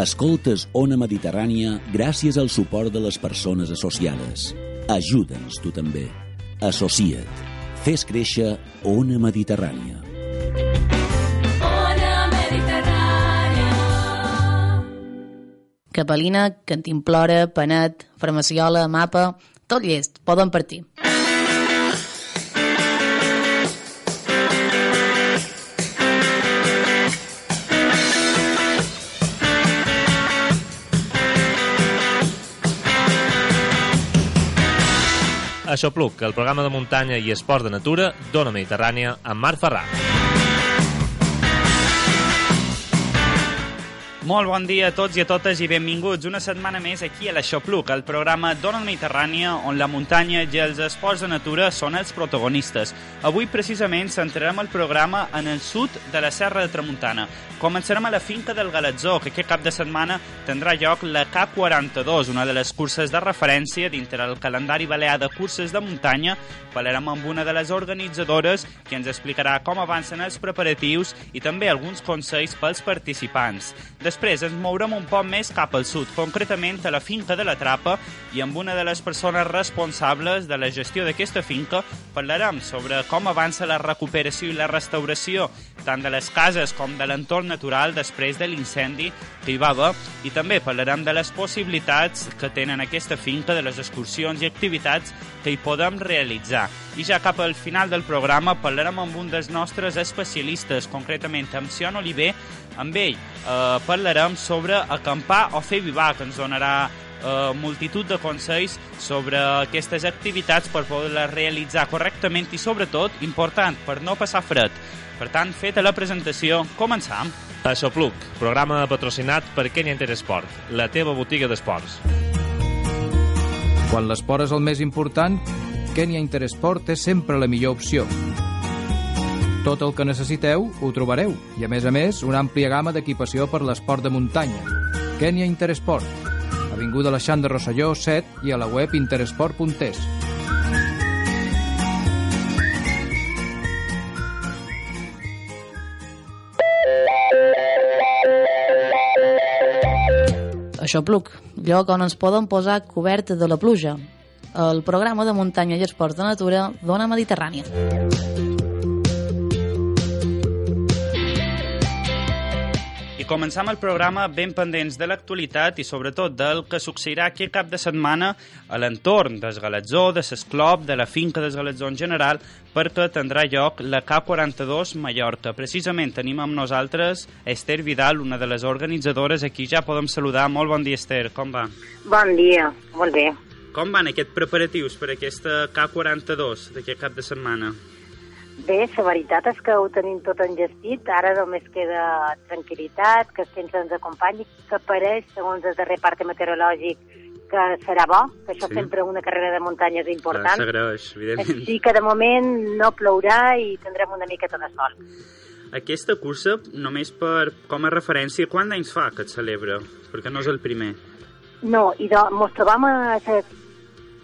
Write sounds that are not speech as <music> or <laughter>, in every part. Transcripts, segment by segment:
Escoltes Ona Mediterrània gràcies al suport de les persones associades. Ajuda'ns tu també. Associa't. Fes créixer Ona Mediterrània. Ona Mediterrània. Capelina, Cantimplora, Panet, Farmaciola, Mapa... Tot llest, poden partir. Aixopluc, el programa de muntanya i esports de natura d'Ona Mediterrània amb Marc Ferrà. Molt bon dia a tots i a totes i benvinguts una setmana més aquí a l'Aixopluc, el programa Dona Mediterrània on la muntanya i els esports de natura són els protagonistes. Avui precisament centrarem el programa en el sud de la Serra de Tramuntana. Començarem a la finca del Galatzó, que aquest cap de setmana tindrà lloc la K42, una de les curses de referència dintre el calendari balear de curses de muntanya. Parlarem amb una de les organitzadores que ens explicarà com avancen els preparatius i també alguns consells pels participants. Després ens mourem un poc més cap al sud, concretament a la finca de la Trapa, i amb una de les persones responsables de la gestió d'aquesta finca parlarem sobre com avança la recuperació i la restauració tant de les cases com de l'entorn natural després de l'incendi que hi va haver i també parlarem de les possibilitats que tenen aquesta finca, de les excursions i activitats que hi podem realitzar. I ja cap al final del programa parlarem amb un dels nostres especialistes, concretament amb Sion Oliver, amb ell eh, parlarem sobre acampar o fer vivar, que ens donarà eh, multitud de consells sobre aquestes activitats per poder-les realitzar correctament i, sobretot, important, per no passar fred. Per tant, feta la presentació, començam. Aixopluc, programa patrocinat per Kenya Interesport, la teva botiga d'esports. Quan l'esport és el més important, Kenya Interesport és sempre la millor opció. Tot el que necessiteu ho trobareu i, a més a més, una àmplia gamma d'equipació per l'esport de muntanya. Kenya Interesport, Avinguda Alexandre Rosselló 7 i a la web interesport.es. Això pluc, lloc on ens poden posar coberta de la pluja. El programa de muntanya i esports de natura d'Ona Mediterrània. Començam el programa ben pendents de l'actualitat i sobretot del que succeirà aquest cap de setmana a l'entorn del Galatzó, de l'Esclop, de la finca del Galatzó en general, perquè tindrà lloc la K42 Mallorca. Precisament tenim amb nosaltres Esther Vidal, una de les organitzadores. Aquí ja podem saludar. Molt bon dia, Esther. Com va? Bon dia, molt bé. Com van aquests preparatius per aquesta K42 d'aquest cap de setmana? Bé, la veritat és que ho tenim tot engestit, ara només queda tranquil·litat, que el temps ens acompanyi, que apareix, segons el darrer parte meteorològic, que serà bo, que això Sí. sempre una carrera de muntanya és important. S'agraeix, evidentment. Sí que de moment no plourà i tindrem una miqueta de sol. Aquesta cursa, només per, com a referència, quant d'anys fa que et celebra? Perquè no és el primer, No, i de, mos trobam a la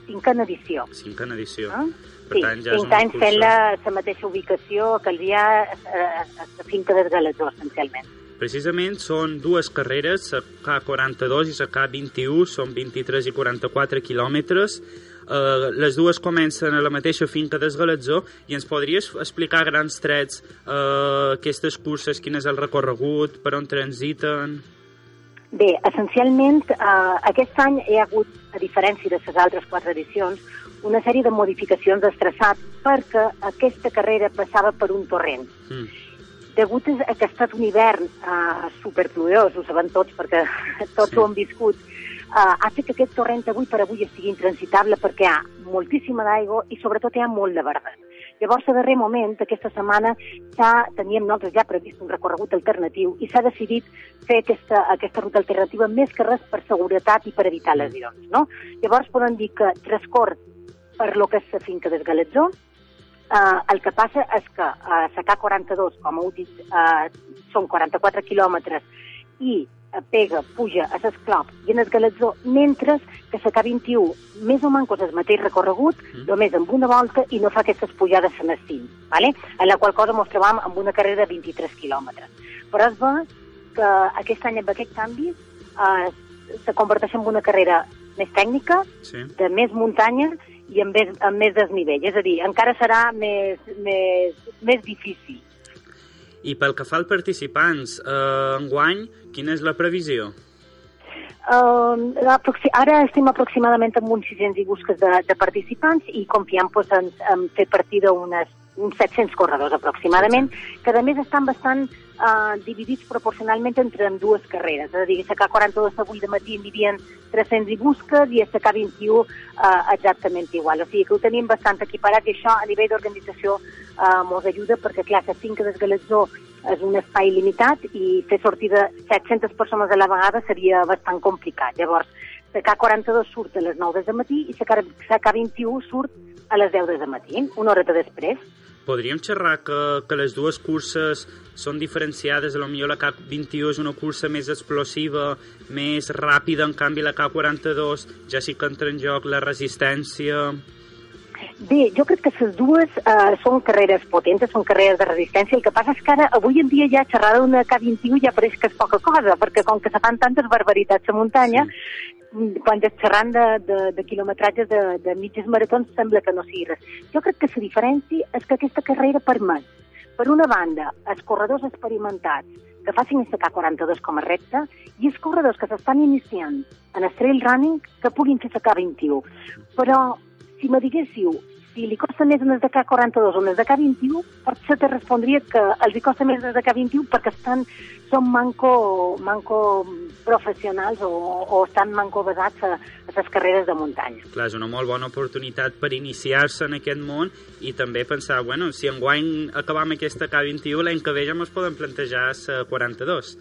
cinquena edició. cinquena edició. Eh? Per sí, tant, ja cinc anys cursa. fent-la a la mateixa ubicació el dia a, a, a la finca del Galador, essencialment. Precisament són dues carreres, la K42 i la K21, són 23 i 44 quilòmetres. Uh, les dues comencen a la mateixa finca d'Esgalatzó i ens podries explicar a grans trets uh, aquestes curses, quin és el recorregut, per on transiten... Bé, essencialment, eh, aquest any hi ha hagut, a diferència de les altres quatre edicions, una sèrie de modificacions del traçat perquè aquesta carrera passava per un torrent. Mm. Degut a que ha estat un hivern eh, superpluiós, ho sabem tots perquè <laughs> tots Sí. ho hem viscut, eh, ha fet que aquest torrent avui per avui estigui intransitable perquè hi ha moltíssima d'aigua i sobretot hi ha molt de verdet. Llavors, a darrer moment, aquesta setmana, ja teníem nosaltres ja previst un recorregut alternatiu i s'ha decidit fer aquesta, aquesta ruta alternativa més que res per seguretat i per evitar lesions. No? Llavors, podem dir que transcorre per lo que és la finca del Galatzó, Uh, el que passa és que uh, la K42, com heu dit, uh, són 44 quilòmetres i pega, puja a l'Esclop i en el Galatzó, mentre que la K21 més o menys és el mateix recorregut, mm. només amb una volta i no fa aquestes pujades a l'estim, ¿vale? en la qual cosa ens trobam amb una carrera de 23 quilòmetres. Però es ve que aquest any amb aquest canvi eh, se converteix en una carrera més tècnica, Sí. de més muntanya i amb més, amb més desnivell. És a dir, encara serà més, més, més difícil. I pel que fa als participants, eh, enguany, quina és la previsió? Uh, ara estem aproximadament amb uns 600 i busques de, de participants i confiem pues, en, en fer partida unes, uns 700 corredors aproximadament, que a més estan bastant uh, dividits proporcionalment entre en dues carreres. És a dir, a SK42 avui de matí n'hi havia 300 i busques i a SK21 uh, exactament igual. O sigui que ho tenim bastant equiparat i això a nivell d'organització uh, mos ajuda perquè, clar, que finca d'esgalatzó és un espai limitat i fer sortir de 700 persones a la vegada seria bastant complicat. Llavors, CK42 surt a les 9 del matí i CK21 surt a les 10 del matí, una horeta després. Podríem xerrar que, que les dues curses són diferenciades, a lo millor la K21 és una cursa més explosiva, més ràpida, en canvi la K42 ja sí que entra en joc la resistència... Bé, jo crec que les dues uh, són carreres potents, són carreres de resistència. El que passa és que ara, avui en dia, ja xerrar d'una K21 ja pareix que és poca cosa, perquè com que se fan tantes barbaritats a muntanya, sí. quan es xerrant de, de, de quilometratges de, de mitges maratons sembla que no sigui res. Jo crec que la diferència és que aquesta carrera permet, per una banda, els corredors experimentats que facin el CK42 com a repte i els corredors que s'estan iniciant en el trail running que puguin fer CK21. Però si me diguéssiu si li costa més en el de K42 o en el de K21, potser te respondria que els hi costa més en el de K21 perquè estan, són manco, manco professionals o, o estan manco basats a, a les carreres de muntanya. Clar, és una molt bona oportunitat per iniciar-se en aquest món i també pensar, bueno, si enguany acabam aquesta K21, l'any que ve ja ens podem plantejar la 42.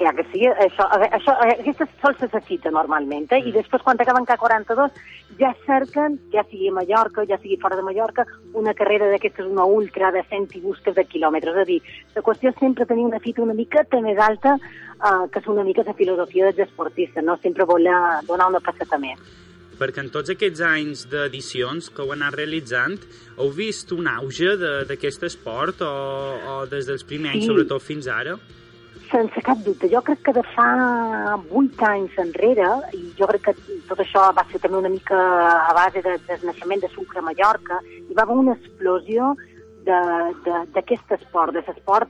Clar que sí, això, això, aquesta sol se cita normalment, eh? i després quan acaben K42 ja cerquen, ja sigui a Mallorca, ja sigui fora de Mallorca, una carrera d'aquestes, una ultra de 100 i busques de quilòmetres. És a dir, la qüestió és sempre tenir una fita una miqueta més alta eh, que és una mica la filosofia dels esportistes, no? sempre voler donar una passeta més. perquè en tots aquests anys d'edicions que ho heu anat realitzant, heu vist un auge d'aquest esport o, o des dels primers anys, Sí. sobretot fins ara? Sense cap dubte. Jo crec que de fa vuit anys enrere, i jo crec que tot això va ser també una mica a base de, del naixement de Sucre a Mallorca, hi va haver una explosió de- de- d'aquest esport,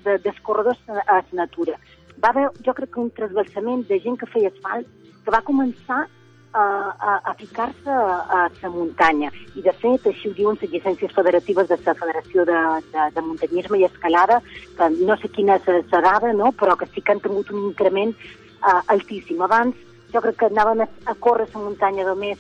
de dels corredors a la natura. Va haver, jo crec que un trasbalsament de gent que feia asfalt que va començar a, a, a ficar-se a, a la muntanya. I, de fet, així ho diuen les llicències federatives de la Federació de, de, de Muntanyisme i Escalada, que no sé quina és la dada, no? però que sí que han tingut un increment uh, altíssim. Abans jo crec que anaven a, a córrer a la muntanya només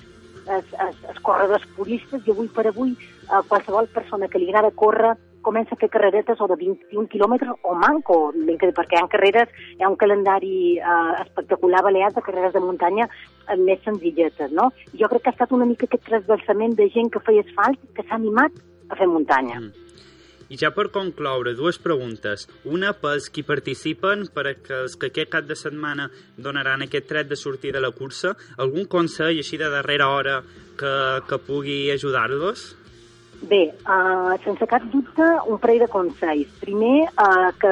els, els, corredors puristes i avui per avui uh, qualsevol persona que li agrada córrer comença a fer carreretes o de 21 quilòmetres o manco, perquè hi ha carreres, hi ha un calendari eh, espectacular balear de carreres de muntanya eh, més senzilletes, no? Jo crec que ha estat una mica aquest trasbalsament de gent que feia asfalt que s'ha animat a fer muntanya. Mm. I ja per concloure, dues preguntes. Una pels qui participen, per a els que aquest cap de setmana donaran aquest tret de sortir de la cursa, algun consell així de darrera hora que, que pugui ajudar-los? Bé, uh, sense cap dubte, un parell de consells. Primer, uh, que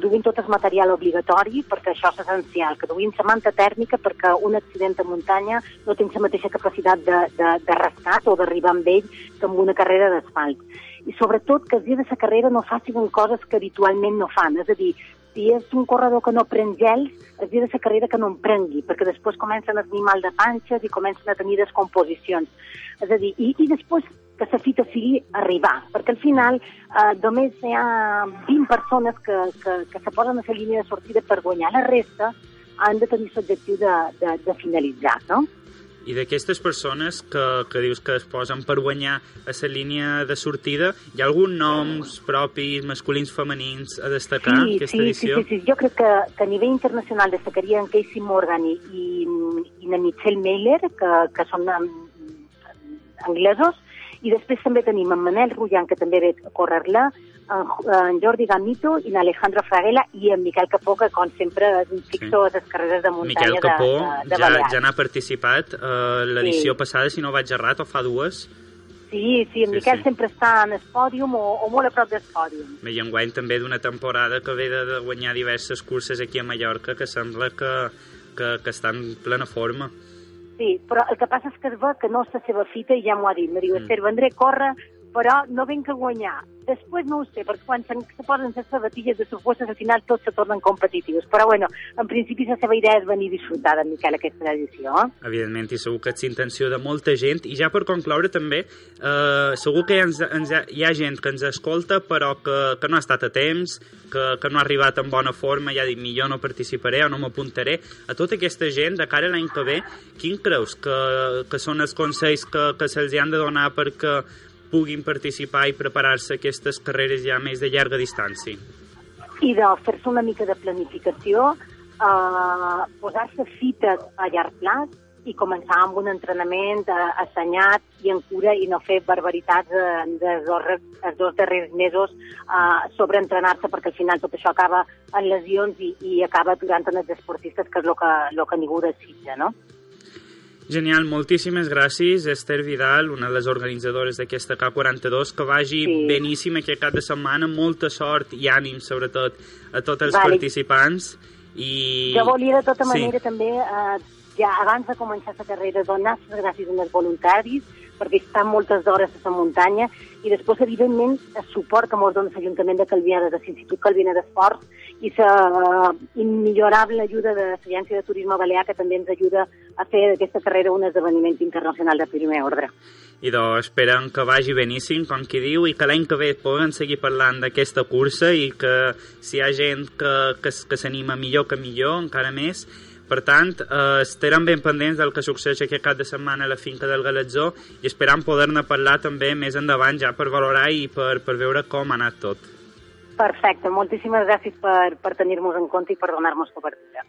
duguin tot el material obligatori, perquè això és essencial, que duguin la manta tèrmica perquè un accident a muntanya no té la mateixa capacitat de, de, de rescat o d'arribar amb ell que amb una carrera d'asfalt. I sobretot que els dies de la carrera no facin coses que habitualment no fan, és a dir, si és un corredor que no pren gels, es diu de la carrera que no en prengui, perquè després comencen a tenir mal de panxes i comencen a tenir descomposicions. És a dir, i, i després que la fita sigui arribar, perquè al final eh, només hi ha 20 persones que, que, que se posen a la línia de sortida per guanyar. La resta han de tenir l'objectiu de, de, de finalitzar, no? I d'aquestes persones que, que dius que es posen per guanyar a la línia de sortida, hi ha algun noms propis, masculins, femenins, a destacar en aquesta sí, sí, edició? sí, sí, jo crec que, que a nivell internacional destacaria en Casey Morgan i, i, i en Michelle Mailer, que, que són anglesos, i després també tenim en Manel Rullan, que també ve a córrer-la, en, en Jordi Gamito i en Alejandro Fraguela i en Miquel Capó, que com sempre és un fixo a les carreres de muntanya Miquel Capó de, de, de ja, Balears. ja n'ha participat a l'edició Sí. passada, si no vaig errat, o fa dues. Sí, sí, en Sí, Miquel sí. sempre està en el pòdium o, o molt a prop del pòdium. Bé, I enguany també d'una temporada que ve de, de guanyar diverses curses aquí a Mallorca, que sembla que, que, que està en plena forma. Sí, però el que passa és que es veu que no és la seva fita i ja m'ho ha dit. Me diu, Mm. Esther, vendré a córrer, però no venc a guanyar. Després no ho sé, perquè quan se, se posen les sabatilles de supostes, al final tots se tornen competitius. Però bueno, en principi la seva idea és venir a disfrutar de Miquel aquesta edició. Eh? Evidentment, i segur que és intenció de molta gent. I ja per concloure també, eh, segur que ens, ens, hi ha gent que ens escolta però que, que no ha estat a temps, que, que no ha arribat en bona forma, ja ha dit, millor no participaré o no m'apuntaré. A tota aquesta gent, de cara a l'any que ve, quin creus que, que són els consells que, que se'ls han de donar perquè puguin participar i preparar-se aquestes carreres ja més de llarga distància? I de fer-se una mica de planificació, eh, posar-se fites a llarg plaç i començar amb un entrenament eh, assenyat i en cura i no fer barbaritats eh, de dos, els dos darrers mesos eh, sobreentrenar-se perquè al final tot això acaba en lesions i, i acaba aturant en els esportistes, que és el que, lo que ningú desitja, no? Genial, moltíssimes gràcies, Esther Vidal, una de les organitzadores d'aquesta K42, que vagi Sí. beníssim aquest cap de setmana, molta sort i ànim, sobretot, a tots els Vale. participants. I... Jo volia de tota Sí. manera també, eh, ja abans de començar la carrera, donar les gràcies als voluntaris perquè estan moltes hores a la muntanya i després, evidentment, el suport que ens dona l'Ajuntament de Calvià, de l'Institut Calvina d'Esports i la immillorable ajuda de l'Agència de Turisme Balear que també ens ajuda a fer d'aquesta carrera un esdeveniment internacional de primer ordre. I doncs esperem que vagi beníssim, com qui diu, i que l'any que ve puguen seguir parlant d'aquesta cursa i que si hi ha gent que, que, que s'anima millor que millor, encara més. Per tant, eh, estarem ben pendents del que succeeix aquest cap de setmana a la finca del Galatzó i esperam poder-ne parlar també més endavant ja per valorar i per, per veure com ha anat tot. Perfecte, moltíssimes gràcies per, per tenir-nos en compte i per donar-nos cobertura.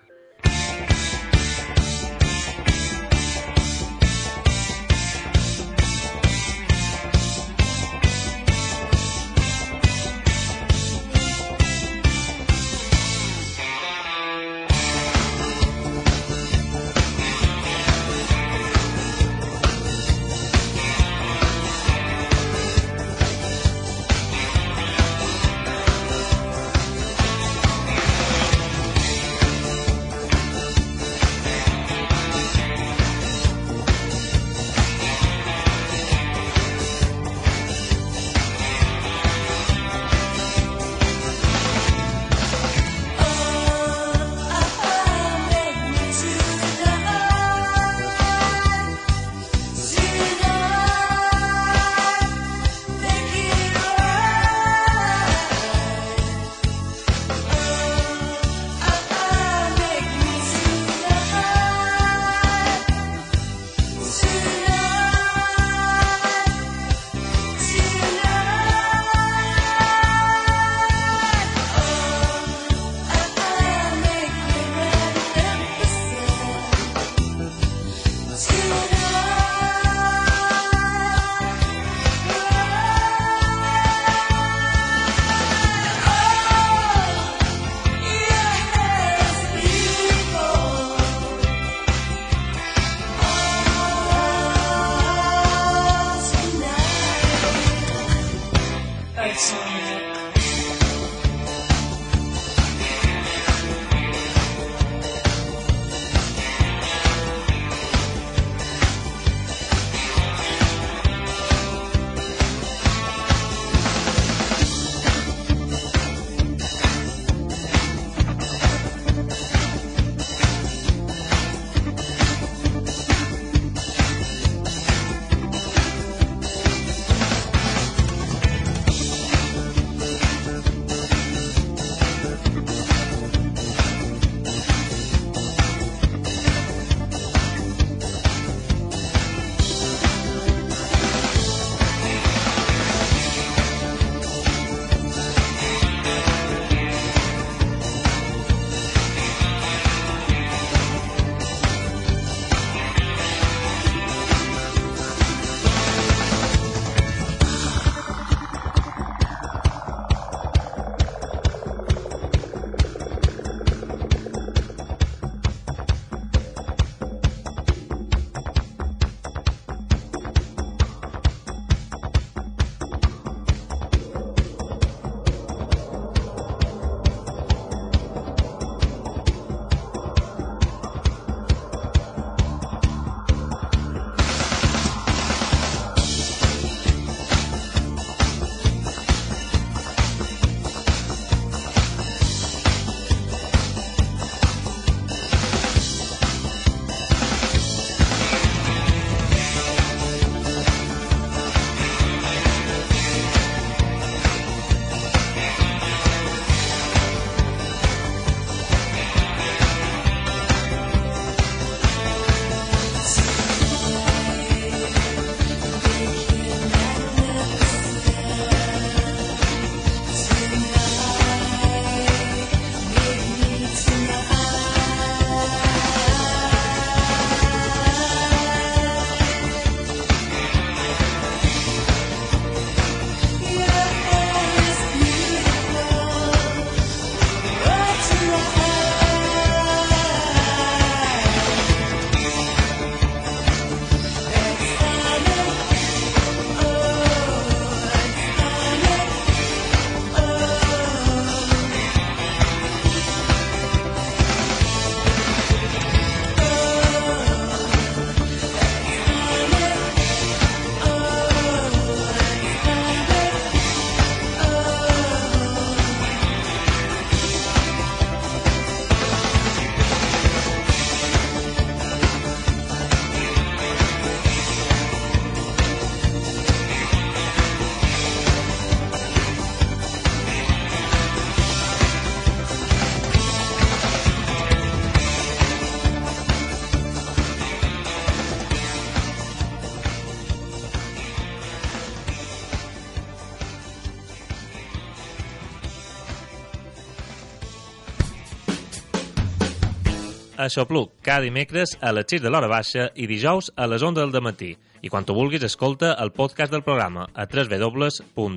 Aixopluc, cada dimecres a les 6 de l'hora baixa i dijous a les 11 del matí. I quan tu vulguis, escolta el podcast del programa a www.ivots.com.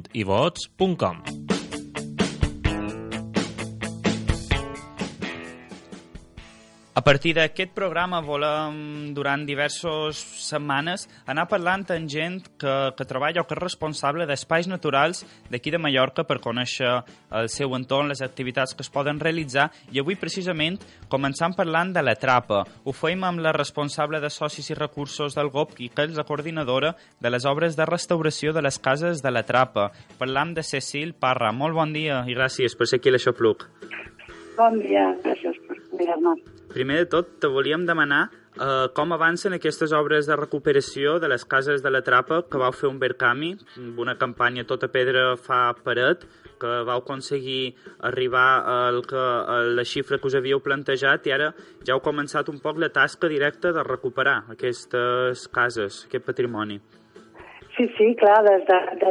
A partir d'aquest programa volem, durant diverses setmanes, anar parlant amb gent que, que treballa o que és responsable d'espais naturals d'aquí de Mallorca per conèixer el seu entorn, les activitats que es poden realitzar i avui precisament començam parlant de la trapa. Ho feim amb la responsable de socis i recursos del GOP i que és la coordinadora de les obres de restauració de les cases de la trapa. Parlam de Cecil Parra. Molt bon dia i gràcies per ser aquí a l'Aixopluc. Bon dia, gràcies per mirar-nos. Primer de tot, te volíem demanar eh, com avancen aquestes obres de recuperació de les cases de la Trapa que vau fer un Verkami, una campanya tota pedra fa paret, que vau aconseguir arribar al que, a la xifra que us havíeu plantejat i ara ja heu començat un poc la tasca directa de recuperar aquestes cases, aquest patrimoni. Sí, sí, clar, des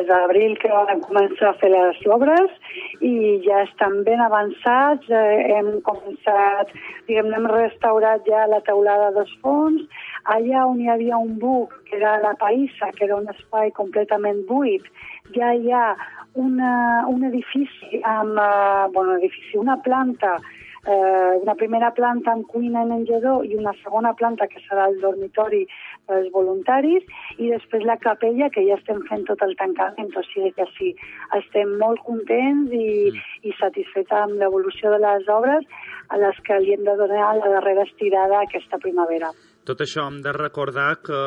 d'abril de, que vam començar a fer les obres i ja estan ben avançats, eh, hem començat, diguem hem restaurat ja la teulada dels fons, allà on hi havia un buc, que era la Païssa, que era un espai completament buit, ja hi ha una, un edifici amb, uh, bueno, edifici, una planta eh, una primera planta amb cuina i menjador i una segona planta que serà el dormitori pels voluntaris i després la capella que ja estem fent tot el tancament, o sigui que sí, estem molt contents i, mm. i satisfets amb l'evolució de les obres a les que li hem de donar la darrera estirada aquesta primavera. Tot això hem de recordar que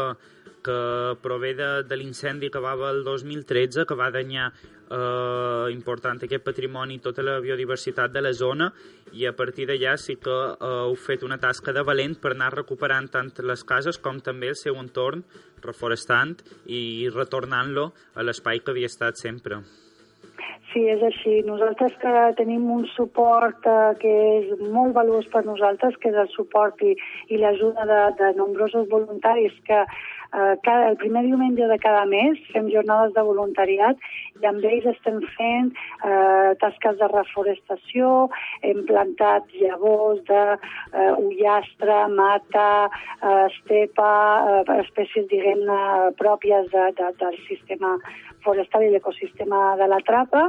que prové de, de l'incendi que va haver el 2013, que va danyar eh, important aquest patrimoni tota la biodiversitat de la zona i a partir d'allà sí que eh, heu fet una tasca de valent per anar recuperant tant les cases com també el seu entorn, reforestant i retornant-lo a l'espai que havia estat sempre. Sí, és així. Nosaltres que tenim un suport eh, que és molt valuós per nosaltres, que és el suport i, i l'ajuda de, de nombrosos voluntaris que cada, el primer diumenge de cada mes fem jornades de voluntariat i amb ells estem fent eh, tasques de reforestació, hem plantat llavors de eh, ullastre, mata, eh, estepa, eh, espècies, diguem-ne, pròpies de, de, del sistema forestal i l'ecosistema de la trapa.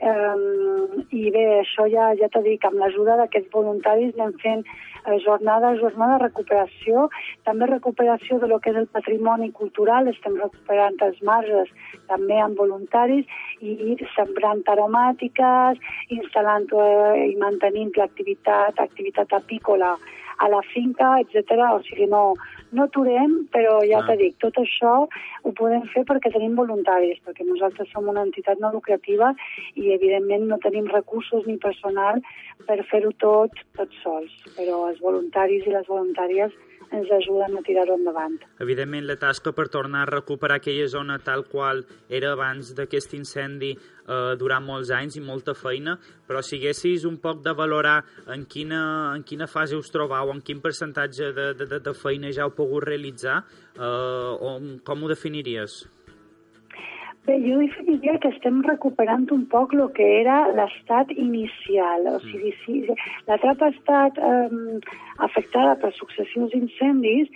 Eh, I bé, això ja, ja t'he dit, amb l'ajuda d'aquests voluntaris anem fent eh, jornada a jornada de recuperació, també recuperació de lo que és el patrimoni cultural, estem recuperant els marges també amb voluntaris i sembrant aromàtiques, instal·lant eh, i mantenint l'activitat activitat apícola a la finca, etc. O sigui, no, no aturem, però ja ah. t'he dit, tot això ho podem fer perquè tenim voluntaris, perquè nosaltres som una entitat no lucrativa i, evidentment, no tenim recursos ni personal per fer-ho tot, tot sols. Però els voluntaris i les voluntàries ens ajuden a tirar-ho endavant. Evidentment, la tasca per tornar a recuperar aquella zona tal qual era abans d'aquest incendi eh, durant molts anys i molta feina, però si haguessis un poc de valorar en quina, en quina fase us trobau, en quin percentatge de, de, de feina ja heu pogut realitzar, eh, o com ho definiries? Bé, jo definiria que estem recuperant un poc el que era l'estat inicial. O sigui, si la trapa ha estat eh, afectada per successius incendis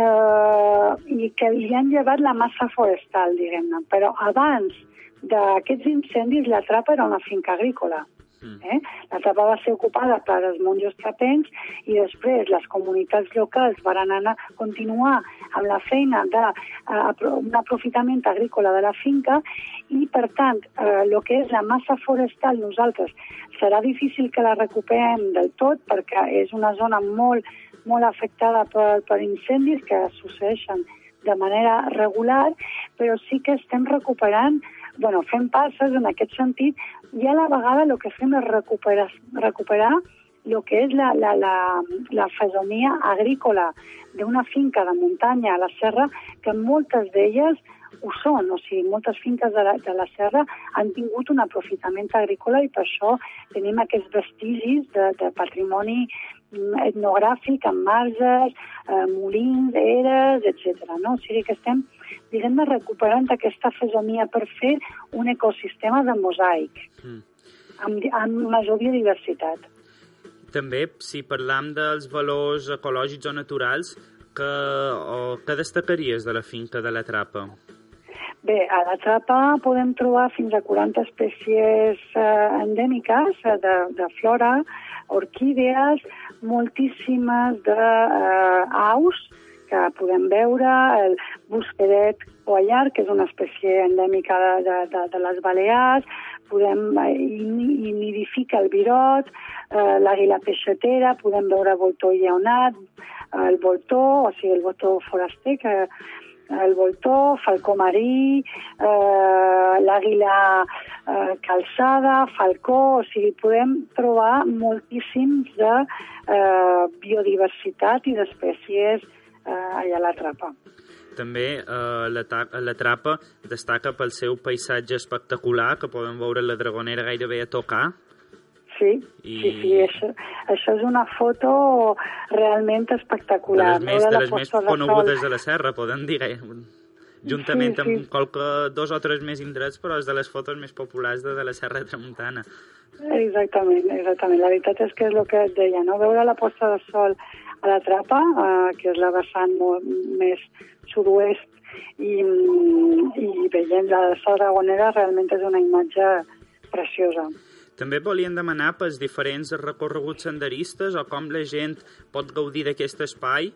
eh, i que li han llevat la massa forestal, diguem-ne. Però abans d'aquests incendis la trapa era una finca agrícola. Mm. Eh? La trapa va ser ocupada per els monjos trapencs i després les comunitats locals van anar a continuar amb la feina d'un aprofitament agrícola de la finca i, per tant, eh, el que és la massa forestal nosaltres serà difícil que la recuperem del tot perquè és una zona molt, molt afectada per, per incendis que succeeixen de manera regular, però sí que estem recuperant bueno, fem passes en aquest sentit i a la vegada el que fem és recuperar, recuperar el que és la, la, la, la fesomia agrícola d'una finca de muntanya a la serra, que moltes d'elles ho són, o sigui, moltes finques de la, de la serra han tingut un aprofitament agrícola i per això tenim aquests vestigis de, de patrimoni etnogràfic amb marges, eh, molins, eres, etc. No? O sigui que estem diguem-ne, recuperant aquesta fesomia per fer un ecosistema de mosaic, mm. amb, amb major biodiversitat. També, si parlam dels valors ecològics o naturals, que, o, què destacaries de la finca de la Trapa? Bé, a la Trapa podem trobar fins a 40 espècies eh, endèmiques eh, de, de flora, orquídees, moltíssimes de eh, aus que podem veure, el busquedet coallar, que és una espècie endèmica de, de, de les Balears, podem eh, i nidifica el virot, eh, l'àguila peixatera, podem veure voltor lleonat, el voltó, o sigui, el voltor foraster, que el voltó, falcó marí, eh, l'àguila eh, calçada, falcó, o sigui, podem trobar moltíssims de eh, biodiversitat i d'espècies eh, allà a la trapa. També eh, la, la trapa destaca pel seu paisatge espectacular, que podem veure la Dragonera gairebé a tocar, Sí, I... sí, sí, això, això és una foto realment espectacular. De les més, de les més conegudes de la serra, podem dir, eh? juntament sí, sí. amb qualque dos o tres més indrets, però és de les fotos més populars de, de la Serra de Tramuntana. Exactament, exactament. La veritat és que és el que et deia, no? Veure la posta de sol a la Trapa, eh, que és la vessant molt més sud-oest, i, i veient la Dragonera realment és una imatge preciosa. També volien demanar pels diferents recorreguts senderistes o com la gent pot gaudir d'aquest espai.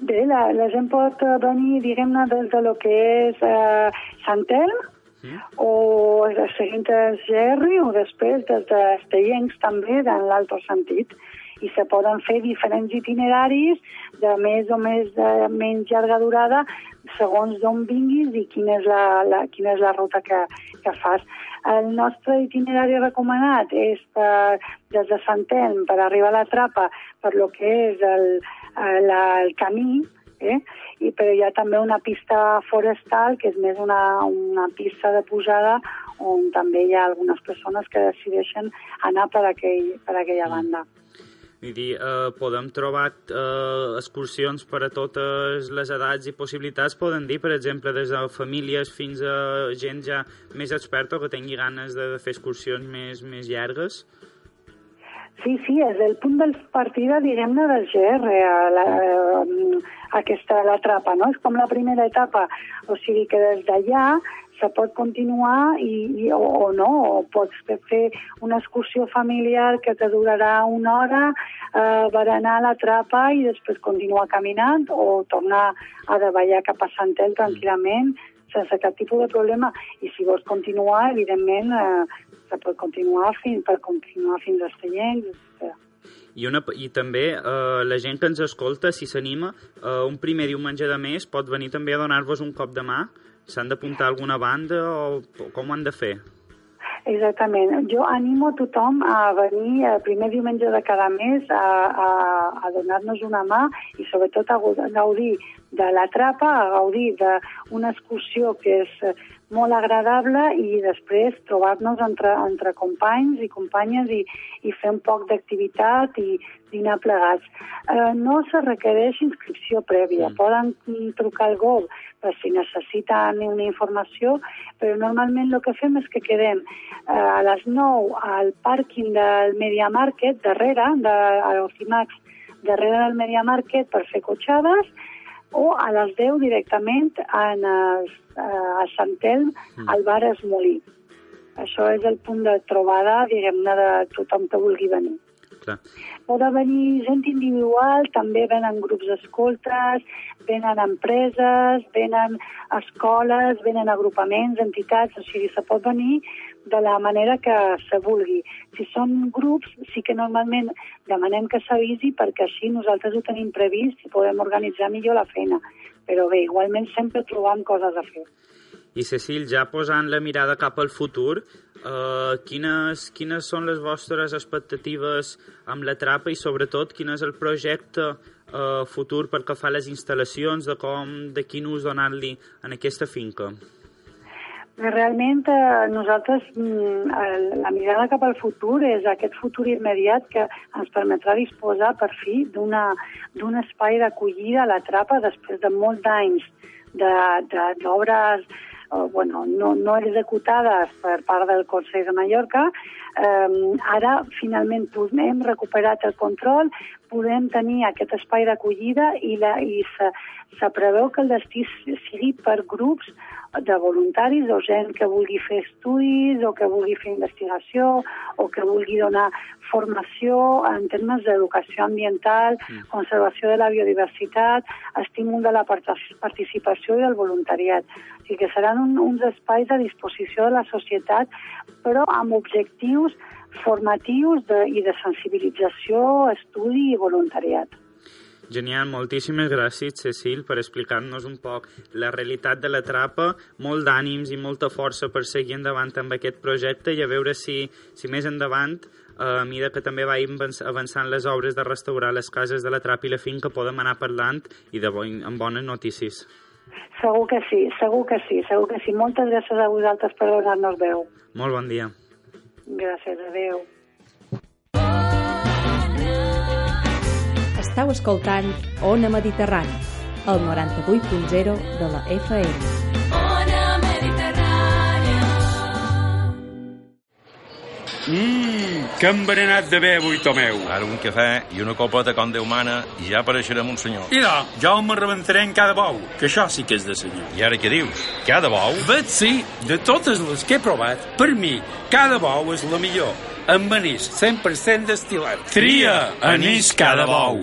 Bé, la, la gent pot venir, diguem-ne, des de lo que és eh, Sant Elm, mm. o seguint el GR, o després des d'Estellencs també, en l'altre sentit i se poden fer diferents itineraris de més o més de menys llarga durada segons d'on vinguis i quina és la, la, quina és la ruta que, que fas. El nostre itinerari recomanat és per, des de Sant Elm per arribar a la Trapa per lo que és el, el, el camí, eh? I, però hi ha també una pista forestal, que és més una, una pista de pujada on també hi ha algunes persones que decideixen anar per, aquell, per aquella banda. Vull dir, eh, podem trobar eh, excursions per a totes les edats i possibilitats, poden dir, per exemple, des de famílies fins a gent ja més experta que tingui ganes de fer excursions més, més llargues? Sí, sí, és el punt de partida, diguem-ne, del GR, a la, a aquesta, la trapa, no? És com la primera etapa, o sigui que des d'allà se pot continuar i, i, o, o no, o pots fer una excursió familiar que te durarà una hora, eh, berenar a la trapa i després continuar caminant o tornar a davallar cap a Santel tranquil·lament sense cap tipus de problema. I si vols continuar, evidentment, eh, se pot continuar fins, per continuar fins a Estellencs, etc. I, una, i també eh, la gent que ens escolta, si s'anima, eh, un primer diumenge de mes pot venir també a donar-vos un cop de mà S'han d'apuntar a alguna banda o com ho han de fer? Exactament. Jo animo tothom a venir el primer diumenge de cada mes a, a, a donar-nos una mà i sobretot a gaudir de la trapa, a gaudir d'una excursió que és molt agradable i després trobar-nos entre, entre companys i companyes i, i fer un poc d'activitat i dinar plegats. Eh, no se requereix inscripció prèvia. Mm. Poden trucar al GOV per si necessiten una informació, però normalment el que fem és que quedem eh, a les 9 al pàrquing del Media Market, darrere, de, a l'Ocimax, darrere del Media Market per fer cotxades, o a les 10 directament en el, a Sant Elm, mm. al bar Esmolí. Això és el punt de trobada, diguem-ne, de tothom que vulgui venir. Clar. Poden venir gent individual, també venen grups d'escoltes, venen empreses, venen escoles, venen agrupaments, entitats, o sigui, se pot venir de la manera que se vulgui. Si són grups, sí que normalment demanem que s'avisi perquè així nosaltres ho tenim previst i podem organitzar millor la feina. Però bé, igualment sempre trobam coses a fer. I Cecil, ja posant la mirada cap al futur, eh, quines, quines són les vostres expectatives amb la trapa i sobretot quin és el projecte eh, futur pel que fa a les instal·lacions, de com, de quin ús donar-li en aquesta finca? Realment eh, nosaltres mm, la mirada cap al futur és aquest futur immediat que ens permetrà disposar per fi d'un espai d'acollida a la trapa després de molts anys d'obres de, eh, bueno, no, no executades per part del Consell de Mallorca, eh, ara finalment hem recuperat el control, podem tenir aquest espai d'acollida i, la, i se, se preveu que el destí sigui per grups de voluntaris o gent que vulgui fer estudis o que vulgui fer investigació o que vulgui donar formació en termes d'educació ambiental, mm. conservació de la biodiversitat, estímul de la participació i del voluntariat. O sigui que seran un, uns espais a disposició de la societat, però amb objectius formatius de, i de sensibilització, estudi i voluntariat. Genial, moltíssimes gràcies, Cecil, per explicar-nos un poc la realitat de la trapa, molt d'ànims i molta força per seguir endavant amb aquest projecte i a veure si, si més endavant, a mesura que també vagin avançant les obres de restaurar les cases de la trapa i la finca, podem anar parlant i de bo, amb bones notícies. Segur que sí, segur que sí, segur que sí. Moltes gràcies a vosaltres per donar-nos veu. Molt bon dia. Gràcies, adeu. Estau escoltant Ona Mediterrani, el 98.0 de la FM. Ona Mediterrània. Mmm, que envenenat de bé avui, Tomeu. Ara un cafè i una copeta com Déu mana i ja apareixerem un senyor. I no, jo me rebentaré en cada bou, que això sí que és de senyor. I ara què dius? Cada bou? Bet sí, de totes les que he provat, per mi, cada bou és la millor. Amb anís 100% destil·lat. Tria anís cada bou.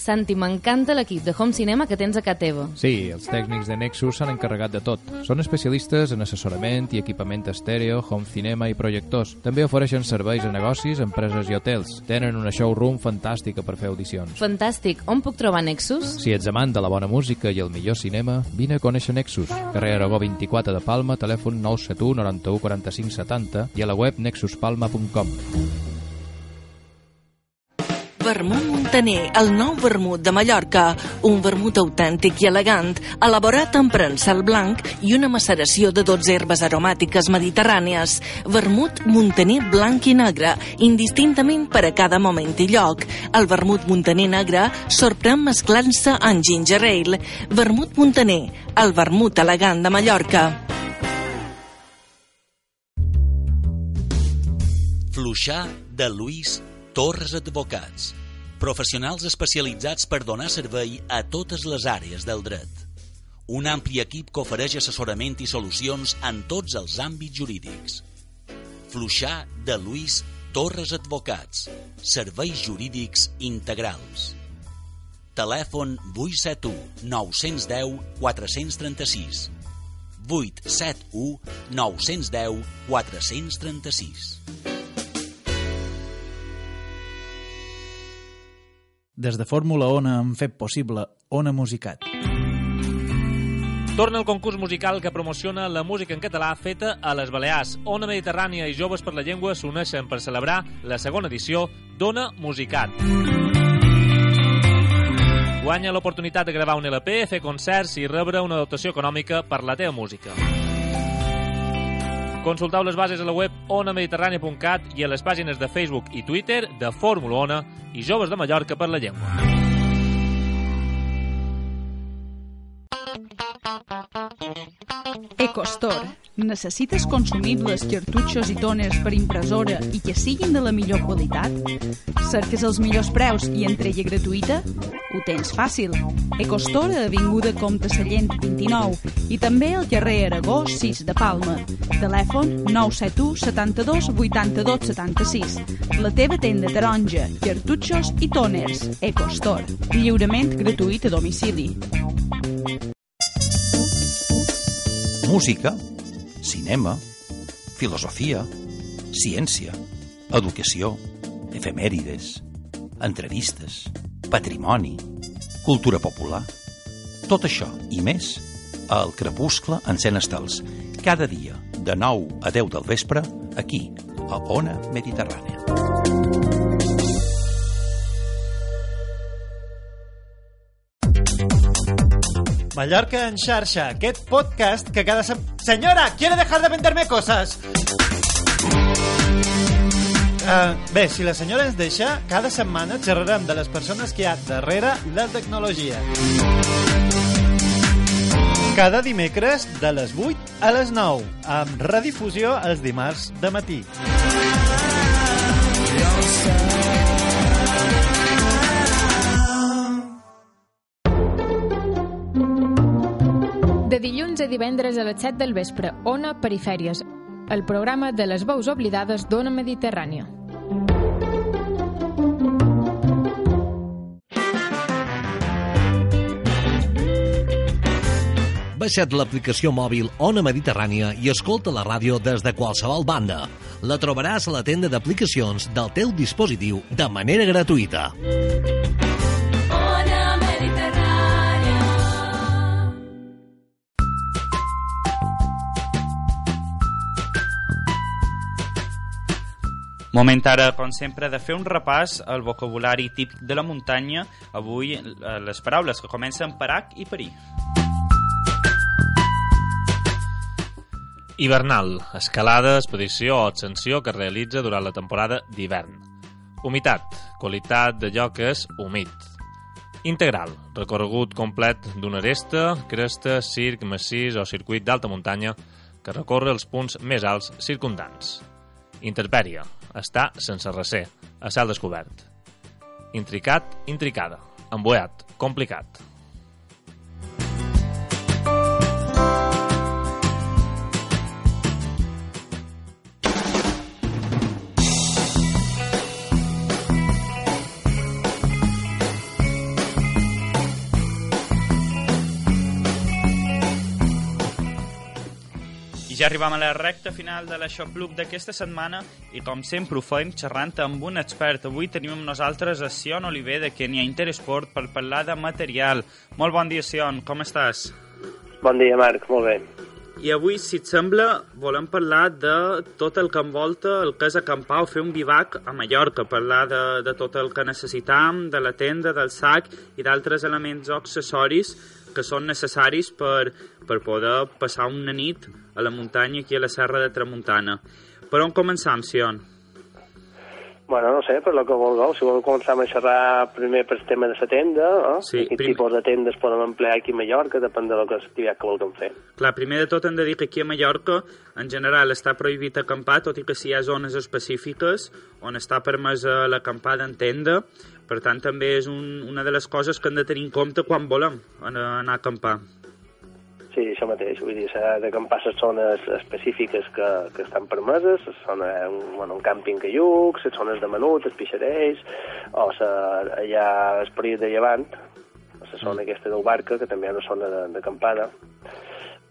Santi, m'encanta l'equip de Home Cinema que tens a casa teva. Sí, els tècnics de Nexus s'han encarregat de tot. Són especialistes en assessorament i equipament estèreo, home cinema i projectors. També ofereixen serveis a negocis, empreses i hotels. Tenen una showroom fantàstica per fer audicions. Fantàstic. On puc trobar Nexus? Si ets amant de la bona música i el millor cinema, vine a conèixer Nexus. Carrer Aragó 24 de Palma, telèfon 971 91 45 70 i a la web nexuspalma.com. Vermut Montaner, el nou vermut de Mallorca, un vermut autèntic i elegant, elaborat amb prensal blanc i una maceració de 12 herbes aromàtiques mediterrànies. Vermut Montaner blanc i negre, indistintament per a cada moment i lloc. El vermut Montaner negre sorprèn mesclant-se en ginger ale. Vermut Montaner, el vermut elegant de Mallorca. Fluixar de Lluís Torres Advocats. Professionals especialitzats per donar servei a totes les àrees del dret. Un ampli equip que ofereix assessorament i solucions en tots els àmbits jurídics. Fluixar de Lluís Torres Advocats. Serveis jurídics integrals. Telèfon 871 910 436 871 910 436 Des de Fórmula Ona hem fet possible Ona Musicat. Torna el concurs musical que promociona la música en català feta a les Balears. Ona Mediterrània i Joves per la Llengua s'uneixen per celebrar la segona edició d'Ona Musicat. Guanya l'oportunitat de gravar un LP, fer concerts i rebre una dotació econòmica per la teva música. Consulteu les bases a la web onamediterrània.cat i a les pàgines de Facebook i Twitter de Fórmula Ona i Joves de Mallorca per la Llengua. EcoStore. Necessites consumibles, cartutxos i toners per impressora i que siguin de la millor qualitat? Cerques els millors preus i entrega gratuïta? Ho tens fàcil. EcoStore a Avinguda Comte Sallent 29 i també al carrer Aragó 6 de Palma. Telèfon 971 72 82 76. La teva tenda taronja, cartutxos i toners. EcoStore. Lliurament gratuït a domicili. Música, cinema, filosofia, ciència, educació, efemèrides, entrevistes, patrimoni, cultura popular... Tot això i més a El Crepuscle encén estels, cada dia de 9 a 10 del vespre, aquí, a Ona Mediterrània. Mallorca en xarxa, aquest podcast que cada sem... Senyora, ¿quiere dejar de venderme cosas? Uh, bé, si la senyora ens deixa, cada setmana xerrarem de les persones que hi ha darrere la tecnologia. cada dimecres de les 8 a les 9, amb redifusió els dimarts de matí. Divendres a les 7 del vespre, Ona Perifèries, el programa de les veus oblidades d'Ona Mediterrània. Baixa't l'aplicació mòbil Ona Mediterrània i escolta la ràdio des de qualsevol banda. La trobaràs a la tenda d'aplicacions del teu dispositiu de manera gratuïta. Moment ara, com sempre, de fer un repàs al vocabulari típic de la muntanya. Avui, eh, les paraules que comencen per H i per I. Hivernal, escalada, expedició o ascensió que es realitza durant la temporada d'hivern. Humitat, qualitat d'allò que és humit. Integral, recorregut complet d'una aresta, cresta, circ, massís o circuit d'alta muntanya que recorre els punts més alts circundants. Interpèria, està sense recer, a cel descobert. Intricat, intricada. Emboiat, complicat. Ja arribam a la recta final de l'Aixopluc d'aquesta setmana i com sempre ho fem xerrant amb un expert. Avui tenim amb nosaltres a Sion Oliver de Kenya Interesport per parlar de material. Molt bon dia, Sion, com estàs? Bon dia, Marc, molt bé. I avui, si et sembla, volem parlar de tot el que envolta el que és acampar o fer un bivac a Mallorca, parlar de, de tot el que necessitam, de la tenda, del sac i d'altres elements o accessoris que són necessaris per, per poder passar una nit a la muntanya aquí a la Serra de Tramuntana. Per on començam, Sion? Bueno, no sé, per lo que vulgueu. Si voleu començar a xerrar primer per tema de la tenda, eh? Sí, quin prim- tipus de tendes podem emplear aquí a Mallorca, depèn de lo que l'activitat que vulguem fer. Clar, primer de tot hem de dir que aquí a Mallorca en general està prohibit acampar, tot i que sí hi ha zones específiques on està permesa l'acampada en tenda, per tant també és un, una de les coses que hem de tenir en compte quan volem anar, a acampar. Sí, això mateix. Vull dir, s'ha d'acampar les zones específiques que, que estan permeses, la zona, un, bueno, un càmping caiucs, les zones de menut, els pixarells, o sa, allà el període de llevant, la zona aquesta del barca, que també hi ha una zona de- d'acampada.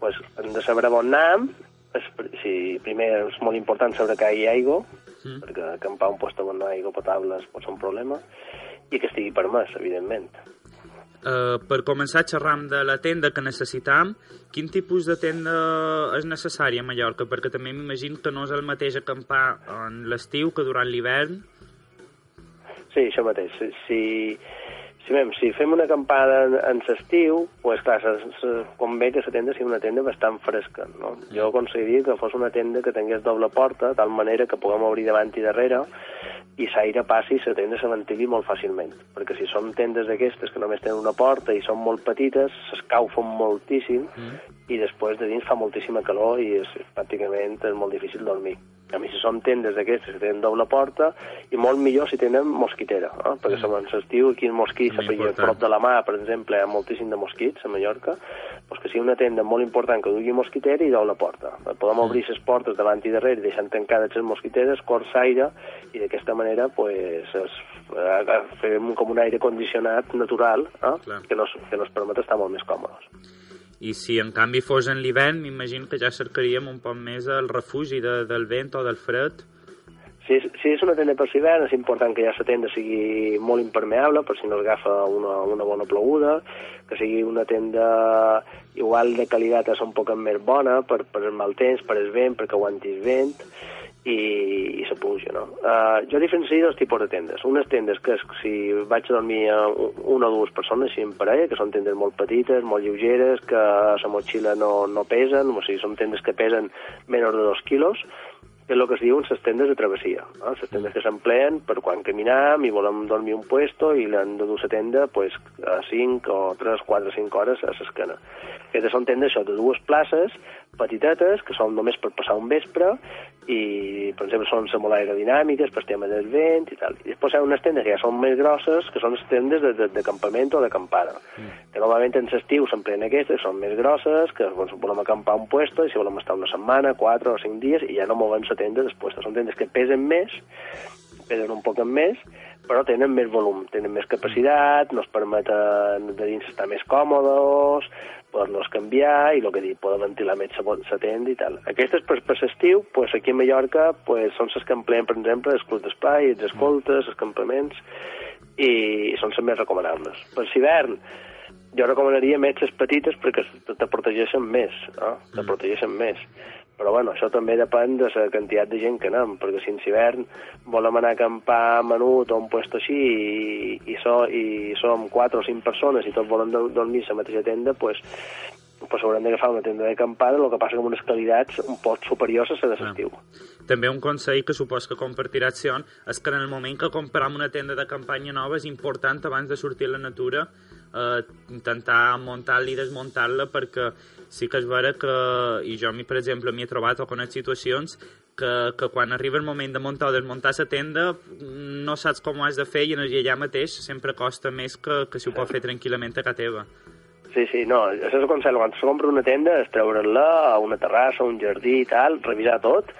pues, hem de saber on anem, és, si, primer és molt important saber que hi ha aigua, Mm. perquè acampar un lloc on no hi ha aigua potable pot ser un problema, i que estigui permès, evidentment. Uh, per començar xerram de la tenda que necessitam, quin tipus de tenda és necessària a Mallorca? Perquè també m'imagino que no és el mateix acampar en l'estiu que durant l'hivern. Sí, això mateix. Si, si, si, fem una acampada en, en l'estiu, pues, clar, se, se, convé que la tenda sigui una tenda bastant fresca. No? Jo aconseguiria que fos una tenda que tingués doble porta, tal manera que puguem obrir davant i darrere i l'aire passi i la tenda se ventili molt fàcilment. Perquè si són tendes d'aquestes que només tenen una porta i són molt petites, s'escaufen moltíssim i després de dins fa moltíssima calor i és, pràcticament és molt difícil dormir. A mi si són tendes d'aquestes que tenen doble porta i molt millor si tenen mosquitera, eh? perquè mm. segons l'estiu aquí el mosquit També s'apreia a important. prop de la mà, per exemple, hi ha moltíssim de mosquits a Mallorca, doncs que sigui una tenda molt important que dugui mosquitera i doble porta. Podem obrir les portes davant i darrere deixant tancades les mosquiteres, cors aire i d'aquesta manera pues, es, eh, fem com un aire condicionat natural eh? que, nos, que nos permet estar molt més còmodes. I si en canvi fos en l'hivern, m'imagino que ja cercaríem un poc més el refugi de, del vent o del fred. Si és, si és una tenda per l'hivern, és important que ja la tenda sigui molt impermeable, per si no agafa una, una bona ploguda, que sigui una tenda igual de qualitat és un poc més bona per, per el mal temps, per el vent, perquè aguantis vent i, i se puja, no? Uh, jo diferencio dos tipus de tendes. Unes tendes que si vaig a dormir una o dues persones, així en parella, que són tendes molt petites, molt lleugeres, que la motxilla no, no pesen, o sigui, són tendes que pesen menys de dos quilos, que és el que es diuen les tendes de travessia. No? Les tendes que s'empleen per quan caminam i volem dormir un puesto i l'hem de dur la tenda pues, a 5 o 3, 4, 5 hores a l'esquena. Aquestes són tendes això, de dues places, petitetes, que són només per passar un vespre, i, per exemple, són molt aerodinàmiques per tema del vent i tal. I després hi ha unes tendes que ja són més grosses, que són les tendes de, de, de campament o d'acampada. Mm. Que normalment en l'estiu s'empleen aquestes, que són més grosses, que doncs, volem acampar un puesto, i si volem estar una setmana, quatre o cinc dies, i ja no movem la tenda després. Són tendes que pesen més, pesen un poc més, però tenen més volum, tenen més capacitat, nos permeten de dins estar més còmodes, poder-los canviar i el que dic, poder més la tenda i tal. Aquestes per, per l'estiu, pues, aquí a Mallorca, pues, són les que empleen, per exemple, els clubs d'espai, els escoltes, els campaments, i són les més recomanables. Per l'hivern, jo recomanaria més les petites perquè te protegeixen més, no? te protegeixen més. Però bueno, això també depèn de la quantitat de gent que anem, perquè si en hivern volem anar a acampar menut o un puesto així i, i, so, i som quatre o cinc persones i tots volem dormir a la mateixa tenda, pues, pues haurem d'agafar una tenda d'acampada, el que passa que amb unes qualitats un poc superiors a la de l'estiu. També un consell que supos que compartirà Sion és que en el moment que compram una tenda de campanya nova és important abans de sortir a la natura eh, intentar muntar-la i desmuntar-la perquè sí que és vera que, i jo, per exemple, m'hi he trobat o conec situacions que, que quan arriba el moment de muntar o desmuntar la tenda no saps com ho has de fer i allà mateix sempre costa més que, que si ho pot fer tranquil·lament a casa teva. Sí, sí, no, això és el consell. Quan se compra una tenda és treure-la a una terrassa, a un jardí i tal, revisar tot,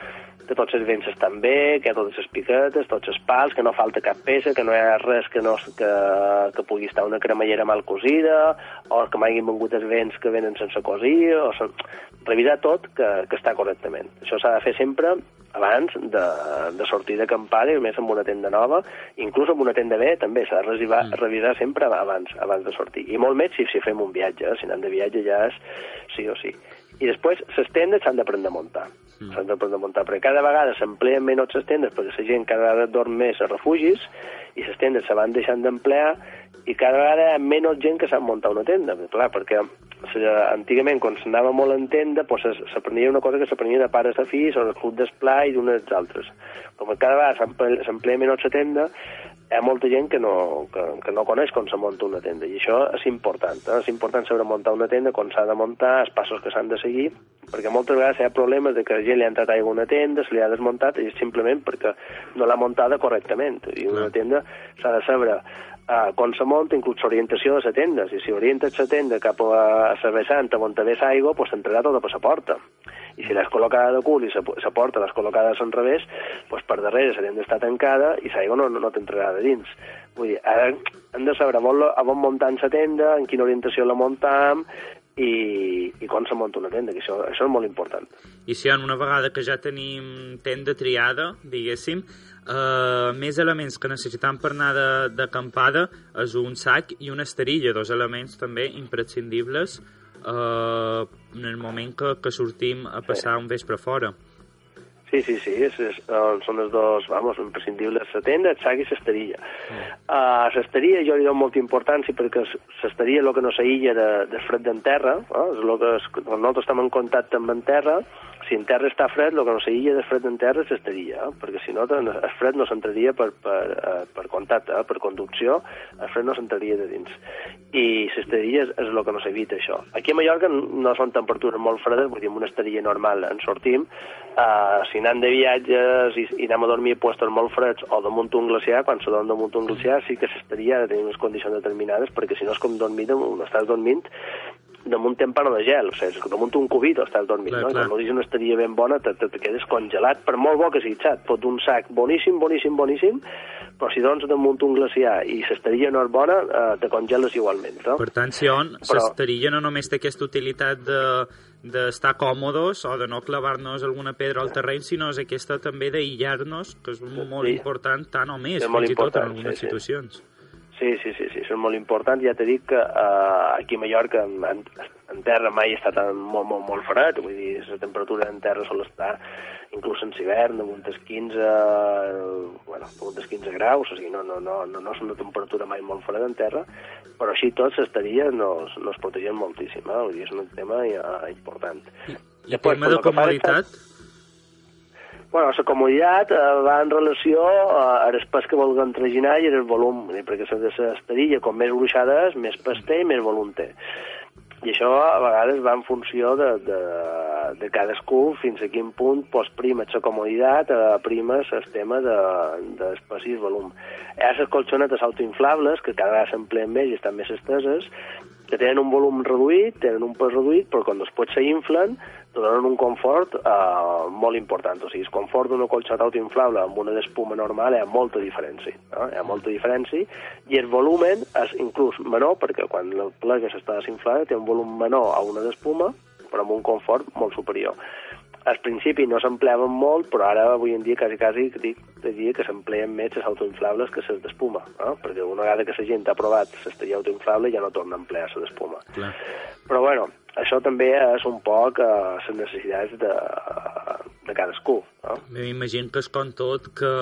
que tots els vents estan bé, que hi ha totes les piquetes, tots els pals, que no falta cap peça, que no hi ha res que, no, que, que pugui estar una cremallera mal cosida, o que m'hagin vengut els vents que venen sense cosir, o son... revisar tot que, que està correctament. Això s'ha de fer sempre abans de, de sortir d'acampada, i més amb una tenda nova, inclús amb una tenda bé també s'ha de revisar, mm. revisar sempre abans, abans de sortir. I molt més si, si fem un viatge, eh? si anem de viatge ja és sí o sí. I després, les tendes s'han d'aprendre a muntar. Mm. S'han d'aprendre a muntar, perquè cada vegada s'empleen menys les tendes, perquè la gent cada vegada dorm més a refugis, i les tendes se van deixant d'emplear, i cada vegada hi ha menys gent que sap muntar una tenda. Clar, perquè antigament, quan s'anava molt en tenda, doncs s'aprenia una cosa que s'aprenia de pares a fills, o del club d'esplai i d'unes altres. Com cada vegada s'emplea menys la tenda, hi ha molta gent que no, que, que no coneix com se munta una tenda, i això és important. Eh? És important saber muntar una tenda, com s'ha de muntar, els passos que s'han de seguir, perquè moltes vegades hi ha problemes de que la gent li ha entrat aigua a una tenda, se li ha desmuntat, i simplement perquè no l'ha muntada correctament. I una tenda s'ha de saber uh, com se munta, inclús l'orientació de la tenda. Si, si orientes la tenda cap a la vessant on ve l'aigua, doncs t'entrarà tota per la porta i si l'has col·locada de cul i la porta l'has col·locada al revés, doncs per darrere tenda està tancada i l'aigua no, no t'entrarà de dins. Vull dir, ara hem de saber on, a on muntar la tenda, en quina orientació la muntam, i, i com se munta una tenda, que això, això és molt important. I si una vegada que ja tenim tenda triada, diguéssim, eh, més elements que necessitam per anar d'acampada és un sac i una esterilla, dos elements també imprescindibles eh, en el moment que, que sortim a passar sí. un vespre fora. Sí, sí, sí, és, és, són els dos, vamos, imprescindibles, la tenda, el sac i l'esterilla. Mm. Uh, l'esterilla jo li dono molta importància perquè l'esterilla és el que no s'aïlla de, de fred d'en terra, eh? és el que es, nosaltres estem en contacte amb en terra, si en terra està fred, el que no s'aïlla de fred en terra és estaria, eh? perquè si no, el fred no s'entraria per, per, eh, per contacte, eh? per conducció, el fred no s'entraria de dins. I l'estaria és, és el que no s'evita, això. Aquí a Mallorca no són temperatures molt fredes, vull dir, amb una estaria normal en sortim, uh, si anem de viatges i, i anem a dormir a puestos molt freds o damunt un glaciar, quan se dorm damunt un glaciar, sí que s'estaria de tenir unes condicions determinades, perquè si no és com dormir, estàs dormint damunt tempano de gel, o sigui, damunt un cubit estàs dormint, clar, no? Clar. l'origen estaria ben bona, te, te, te quedes congelat, per molt bo que sigui xat, pot un sac boníssim, boníssim, boníssim, però si doncs damunt un glaciar i s'estaria no és bona, eh, te congeles igualment, no? Per tant, si on però... s'estaria no només té aquesta utilitat de d'estar còmodes o de no clavar-nos alguna pedra al terreny, sinó és aquesta també d'aïllar-nos, que és molt sí. important, tant o més, fins i tot en algunes sí, situacions. Sí. Sí, sí, sí, sí, són molt importants. Ja t'he dit que uh, aquí a Mallorca en, en, en terra mai està tan molt, molt, molt fred, vull dir, la temperatura en terra sol estar inclús en hivern damunt dels 15, bueno, damunt dels 15 graus, o sigui, no, no, no, no, no és una temperatura mai molt freda en terra, però així tots estaria nos, nos protegien moltíssim, eh? vull dir, és un tema uh, important. I, i Després, tema de comoditat? Bueno, la comoditat eh, va en relació a, a les pes que vulguem traginar i el volum, perquè la esterilla, com més gruixada és, més pes i més volum té. I això a vegades va en funció de, de, de cadascú fins a quin punt pues, prima la comoditat, eh, prima el tema de, d'espaci i volum. Hi ha les colxonetes autoinflables, que cada vegada s'empleen més i estan més esteses, que tenen un volum reduït, tenen un pes reduït, però quan després s'inflen donen un confort eh, molt important. O sigui, el confort d'una colxota autoinflable amb una d'espuma normal hi ha molta diferència. No? Hi ha molta diferència i el volumen és inclús menor, perquè quan la plega s'està desinflada té un volum menor a una d'espuma, però amb un confort molt superior. Al principi no s'empleaven molt, però ara avui en dia quasi, quasi dic, diria que s'empleen més les autoinflables que les d'espuma, no? perquè una vegada que la gent ha provat l'esteria autoinflable ja no torna a emplear la d'espuma. Però bueno, això també és un poc eh, les necessitats de, de cadascú. No? M'imagino que és com tot, que,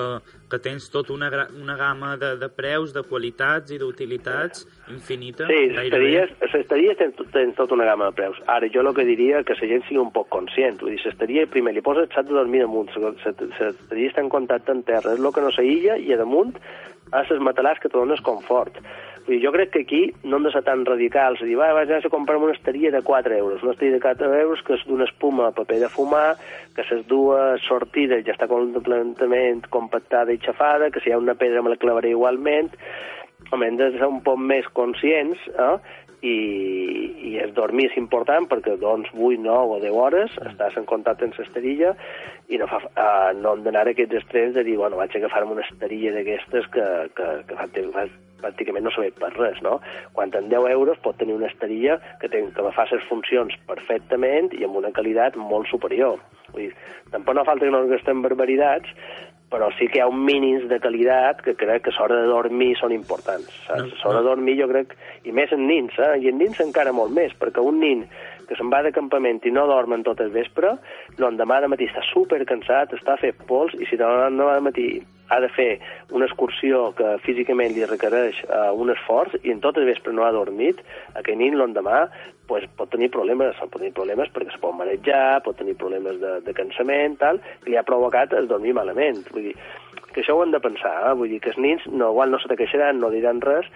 que tens tot una, una gamma de, de preus, de qualitats i d'utilitats infinita. Sí, estaries tens, tens tota una gamma de preus. Ara, jo el que diria que la gent sigui un poc conscient. Vull dir, l'estaria, primer, li poses el xat de dormir damunt, l'estaria està en contacte en terra, és el que no s'aïlla, i a damunt has els matalars que te dones confort. Vull dir, jo crec que aquí no hem de ser tan radicals, dir, va, vaig a comprar una estaria de 4 euros, una estaria de 4 euros que és d'una espuma a paper de fumar, que les dues sortides ja està completament compactada i xafada, que si hi ha una pedra me la clavaré igualment, home, hem de ser un poc més conscients, eh? I, i el dormir és important perquè doncs 8, 9 o 10 hores estàs en contacte amb l'esterilla i no, fa, uh, no hem d'anar aquests extrems de dir, bueno, vaig a agafar-me una esterilla d'aquestes que, que, que fa, fa, pràcticament no serveix per res, no? Quan en 10 euros pot tenir una esterilla que, ten, que fa les funcions perfectament i amb una qualitat molt superior. Vull dir, tampoc no falta que no gastem barbaritats, però sí que hi ha un mínims de qualitat que crec que l'hora de dormir són importants. Saps? L'hora de dormir jo crec, i més en nins, eh? i en nins encara molt més, perquè un nin que se'n va de campament i no dorm en tot el vespre, l'endemà de matí està super cansat, està fet pols, i si l'endemà de matí ha de fer una excursió que físicament li requereix uh, un esforç i en tot el vespre no ha dormit, aquell nin l'endemà pues, pot tenir problemes, pot tenir problemes perquè es pot marejar, pot tenir problemes de, de cansament, tal, que li ha provocat el dormir malament. Vull dir, que això ho hem de pensar, eh? vull dir que els nins no, igual no se te queixaran, no diran res,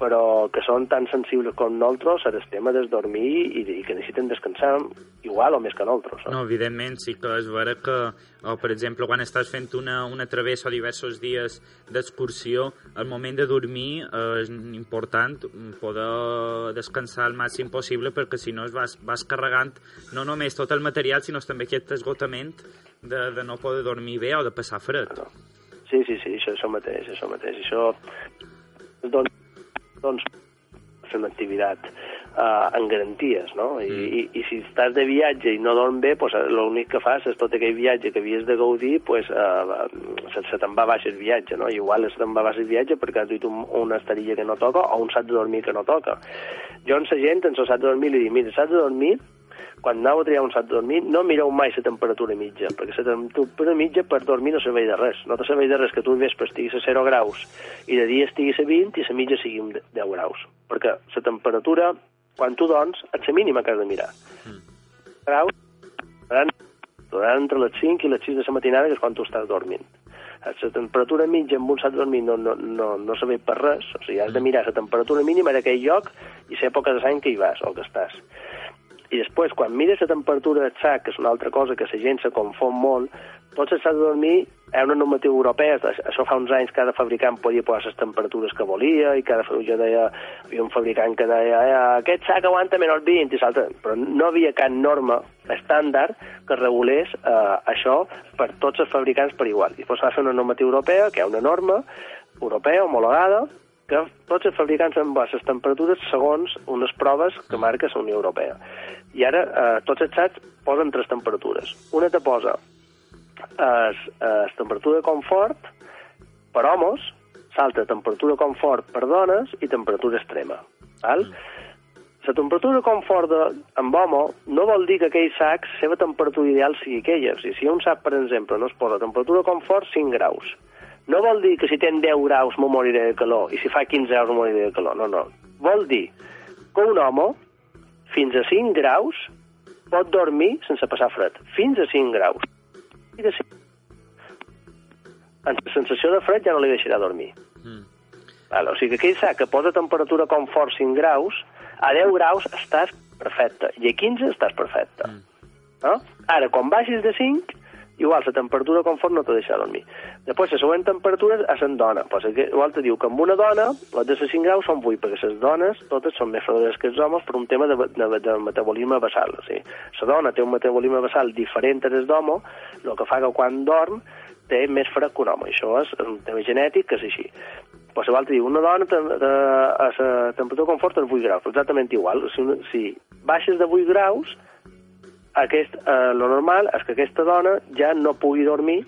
però que són tan sensibles com nosaltres al tema del dormir i, i que necessiten descansar igual o més que nosaltres. No, evidentment, sí que és vera que, o, per exemple, quan estàs fent una, una travessa o diversos dies d'excursió, el moment de dormir és important poder descansar el màxim possible perquè si no vas, vas carregant no només tot el material, sinó també aquest esgotament de, de no poder dormir bé o de passar fred. Sí, sí, sí, això, això mateix, això mateix. Això, doncs, doncs fer una activitat uh, en garanties, no? I, mm. i, I si estàs de viatge i no dorm bé, pues, l'únic que fas és tot aquell viatge que havies de gaudir, pues, uh, se, se te'n va baix el viatge, no? I igual se te'n va baix el viatge perquè has duit un, una esterilla que no toca o un sac de dormir que no toca. Jo en la gent, en el sac de dormir, li dic, mira, sac de dormir quan aneu a triar un sac de dormir, no mireu mai la temperatura mitja, perquè la temperatura mitja per dormir no serveix de res. No te serveix de res que tu al vespre estiguis a 0 graus i de dia estiguis a 20 i la mitja sigui 10 graus. Perquè la temperatura, quan tu dorms, és la mínima que has de mirar. Mm. Graus seran entre les 5 i les 6 de la matinada, que és quan tu estàs dormint. La temperatura mitja amb un sac de dormir no, no, no, no serveix per res, o sigui, has de mirar la temperatura mínima d'aquell lloc i l'època de l'any que hi vas o que estàs. I després, quan mires la temperatura del sac, que és una altra cosa que la gent se confon molt, tots els sacs de dormir ha una normativa europea, això fa uns anys cada fabricant podia posar les temperatures que volia i cada jo deia, hi havia un fabricant que deia eh, aquest sac aguanta menys 20 i l'altre, però no havia cap norma estàndard que regulés eh, això per tots els fabricants per igual. I després va fer una normativa europea, que hi ha una norma europea homologada, que tots els fabricants bas les temperatures segons unes proves que marca la Unió Europea. I ara eh, tots els sacs posen tres temperatures. Una te posa es temperatura de confort per homes, salta temperatura de confort per dones i temperatura extrema. Val? La temperatura de confort de, amb home no vol dir que aquell sac, la seva temperatura ideal sigui aquella. O sigui, si un sac, per exemple, no es posa temperatura de confort 5 graus, no vol dir que si ten 10 graus me moriré de calor i si fa 15 graus me moriré de calor. No, no. Vol dir que un home fins a 5 graus pot dormir sense passar fred. Fins a 5 graus. I de 5 amb la sensació de fred ja no li deixarà dormir. Mm. Vale, o sigui que aquell sac que posa temperatura confort 5 graus, a 10 graus estàs perfecte, i a 15 estàs perfecte. Mm. No? Ara, quan baixis de 5, igual la temperatura confort no te deixa dormir. Després, la següent temperatura és en dona. Pues, igual te diu que amb una dona, les de 5 graus són 8, perquè les dones totes són més fredes que els homes per un tema de, de, de metabolisme basal. O sigui, la dona té un metabolisme basal diferent del d'home, el que fa que quan dorm té més fred que un home. Això és un tema genètic que és així. Pues, igual te diu, una dona a la temperatura confort és 8 graus, exactament igual. Si, si baixes de 8 graus, aquest, eh, lo normal és que aquesta dona ja no pugui dormir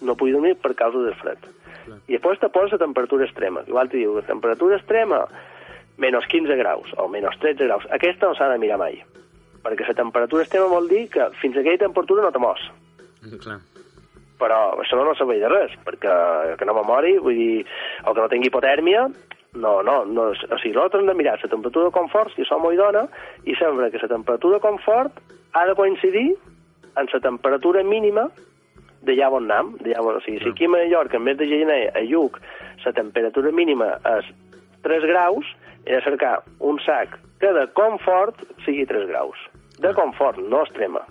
no pugui dormir per causa del fred. Clar. I després te posa temperatura extrema. Igual te diu, temperatura extrema, menys 15 graus o menys 13 graus. Aquesta no s'ha de mirar mai. Perquè la temperatura extrema vol dir que fins a aquella temperatura no te mors. Clar. Però això no serveix de res, perquè que no me mori, vull dir, o que no tingui hipotèrmia, no, no, no, o sigui, nosaltres hem de mirar la temperatura de confort, si som i dona, i sembla que la temperatura de confort ha de coincidir amb la temperatura mínima de allà on anem. Allà on, o sigui, si aquí a Mallorca, en més de gener, a Lluc, la temperatura mínima és 3 graus, he de cercar un sac que de confort sigui 3 graus. De confort, no extrema.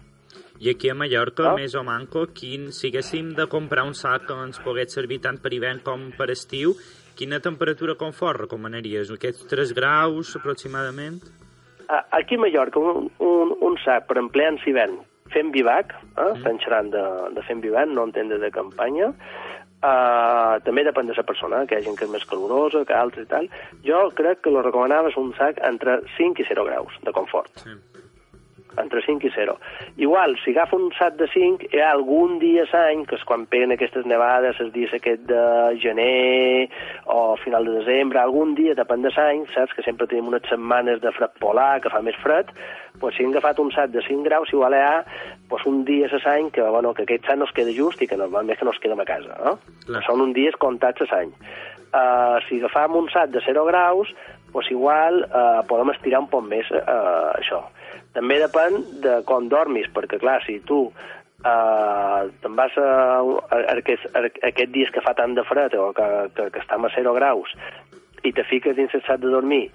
I aquí a Mallorca, Ah. més o manco, quin, si haguéssim de comprar un sac que ens pogués servir tant per hivern com per estiu, quina temperatura confort recomanaries? Aquests 3 graus, aproximadament? Aquí a Mallorca, un, un, un sac per emplear en hivern fent vivac, eh? Mm. estan xerrant de, de fent vivac, no entendre de campanya, Uh, també depèn de la persona, que hi ha gent que és més calorosa, que altres i tal. Jo crec que lo recomanava és un sac entre 5 i 0 graus de confort. Sí. Entre 5 i 0. Igual, si agafa un sac de 5, hi ha algun dia l'any, que és quan peguen aquestes nevades, els dies aquest de gener o final de desembre, algun dia, depèn de l'any, saps que sempre tenim unes setmanes de fred polar, que fa més fred, pues, si hem agafat un sac de 5 graus, igual hi ha pues, un dia a l'any que, bueno, que aquest sac no es queda just i que normalment que no es quedem a casa. No? Clar. Són uns dies comptats a l'any. Uh, si agafam un sac de 0 graus, pues, igual uh, podem estirar un poc més uh, això. També depèn de com dormis, perquè, clar, si tu uh, te'n vas a, a, a, aquest, a, a aquests dies que fa tant de fred o que, que, que estem a 0 graus i te fiques dins el sac de dormir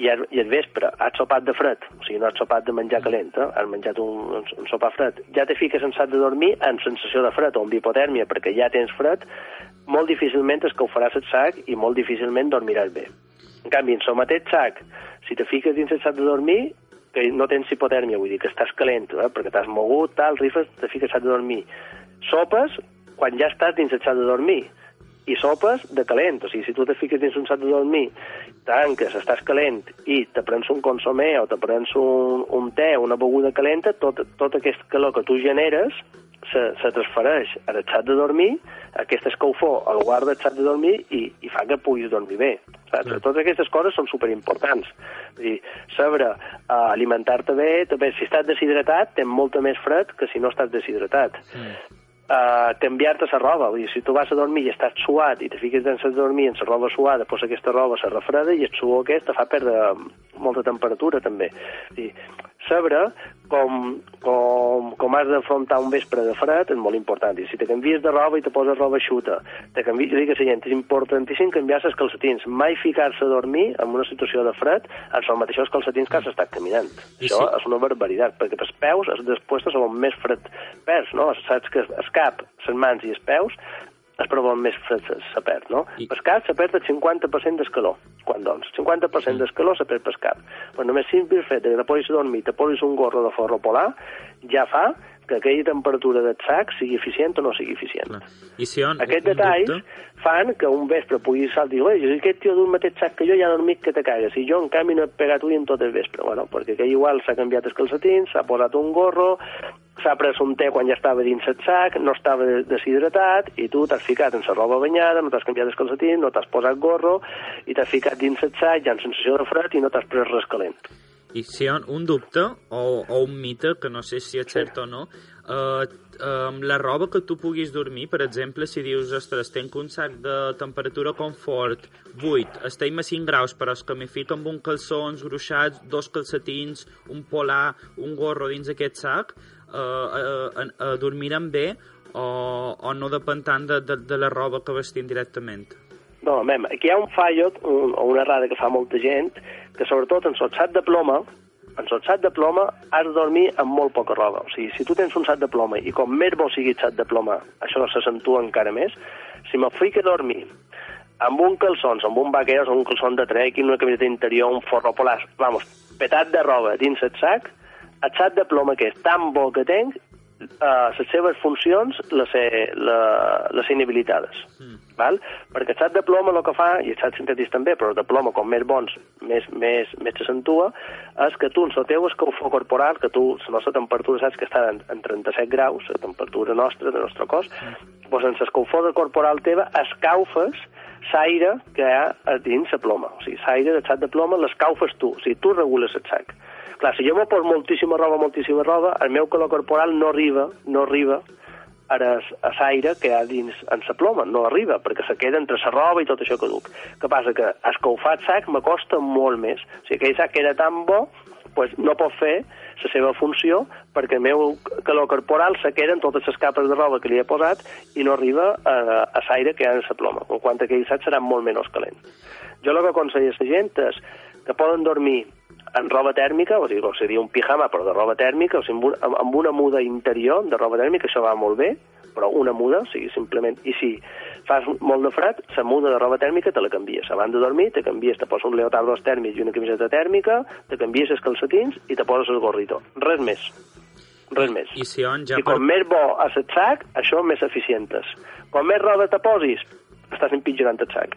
i, al, i al vespre has sopat de fred, o sigui, no has sopat de menjar calent, eh? has menjat un, un, un sopar fred, ja te fiques en sac de dormir amb sensació de fred o amb hipotèrmia perquè ja tens fred, molt difícilment es faràs el sac i molt difícilment dormiràs bé. En canvi, en el mateix sac, si te fiques dins el sac de dormir, que no tens hipotèrmia, vull dir que estàs calent, eh? perquè t'has mogut, tal, rifes, te fiques de dormir. Sopes quan ja estàs dins el sac de dormir, i sopes de calent, o sigui, si tu te fiques dins un sac de dormir, tanques, estàs calent i te prens un consomé o te prens un, un te, una beguda calenta, tot, tot aquest calor que tu generes se, se transfereix al xat de dormir, aquesta escalfor el guarda al xat de dormir i, i fa que puguis dormir bé. Saps? Clar. Totes aquestes coses són superimportants. Vull dir, saber uh, alimentar-te bé, també, si estàs deshidratat, tens molta més fred que si no estàs deshidratat. Uh, canviar-te la roba, vull dir, si tu vas a dormir i estàs suat i te fiques dins de dormir en la roba suada, doncs aquesta roba se refreda i el suor aquest te fa perdre molta temperatura també. Vull dir, saber com, com, com has d'afrontar un vespre de fred és molt important. I si te canvies de roba i te poses roba xuta, te canvies, dic a la gent, és importantíssim canviar els calcetins. Mai ficar-se a dormir en una situació de fred en els mateixos calcetins que has estat caminant. I Això sí. és una barbaritat, perquè els peus, els després són més fred perds, no? Saps que el cap, les mans i els peus es proven més fred se, perd, no? I... El cap se perd el 50% d'escalor, quan doncs. 50% d'escalor se perd pel cap. Però només simple el fet que te posis a dormir, te posis un gorro de forro polar, ja fa que aquella temperatura del sac sigui eficient o no sigui eficient. I si on, Aquests detalls dubte? fan que un vespre pugui saltar i dir, "Oi, aquest tio d'un mateix sac que jo ja ha dormit que te cagues, i jo en canvi no he pegat ui en tot el vespre. Bueno, perquè aquell igual s'ha canviat els calcetins, s'ha posat un gorro, s'ha pres un te quan ja estava dins el sac, no estava de- deshidratat, i tu t'has ficat en la roba banyada, no t'has canviat els calcetins, no t'has posat gorro, i t'has ficat dins el sac ja en sensació de fred i no t'has pres res calent. I si hi ha un dubte o, o un mite, que no sé si és cert o no, eh, amb la roba que tu puguis dormir, per exemple, si dius, ostres, tenc un sac de temperatura confort 8, estem a 5 graus, però és que m'hi fico amb un calçons gruixats, dos calcetins, un polar, un gorro dins aquest sac, eh, eh, eh, dormirem bé o, o no depèn tant de, de, de la roba que vestim directament? No, mem, aquí hi ha un fallo, un, o una errada que fa molta gent, que sobretot en el sac de ploma, en el sac de ploma has de dormir amb molt poca roba. O sigui, si tu tens un sac de ploma i com més bo sigui el sac de ploma, això s'accentua encara més, si me fico a dormir amb un calçons, amb un vaqueros, amb un calçon de trekking, una camiseta interior, un forro polar, vamos, petat de roba dins el sac, el sac de ploma que és tan bo que tenc, uh, les seves funcions les he, la, les he inhabilitades. Mm. Val? Perquè el sac de ploma el que fa, i el sac sintètic també, però de ploma com més bons, més, més, més s'accentua, és que tu, en la teva escalfor corporal, que tu, la nostra temperatura, saps que està en, en 37 graus, la temperatura nostra, del nostre cos, mm. doncs en l'escalfor corporal teva escaufes l'aire que hi ha dins la ploma. O sigui, l'aire del sac de ploma l'escaufes tu. O sigui, tu regules el sac. Clar, si jo me poso moltíssima roba, moltíssima roba, el meu calor corporal no arriba, no arriba a l'aire que hi ha dins en la ploma, no arriba, perquè se queda entre la roba i tot això que duc. Què passa? Que escaufat sac me costa molt més. O sigui, aquell sac que era tan bo, pues no pot fer la seva funció perquè el meu calor corporal se queda en totes les capes de roba que li he posat i no arriba a, a l'aire que hi ha en la ploma, en quant aquell sac serà molt menys calent. Jo el que aconsello a la gent és que poden dormir en roba tèrmica, o sigui, seria un pijama però de roba tèrmica, o sigui, amb, una muda interior de roba tèrmica, això va molt bé, però una muda, o sigui, simplement... I si fas molt de fred, la muda de roba tèrmica te la canvies. Abans de dormir, te canvies, te poses un leotardos tèrmic i una camiseta tèrmica, te canvies els calcetins i te poses el gorrito. Res més. Res més. I si on ja I com més bo a el sac, això més eficientes. Com més roba te posis, estàs empitjorant el sac.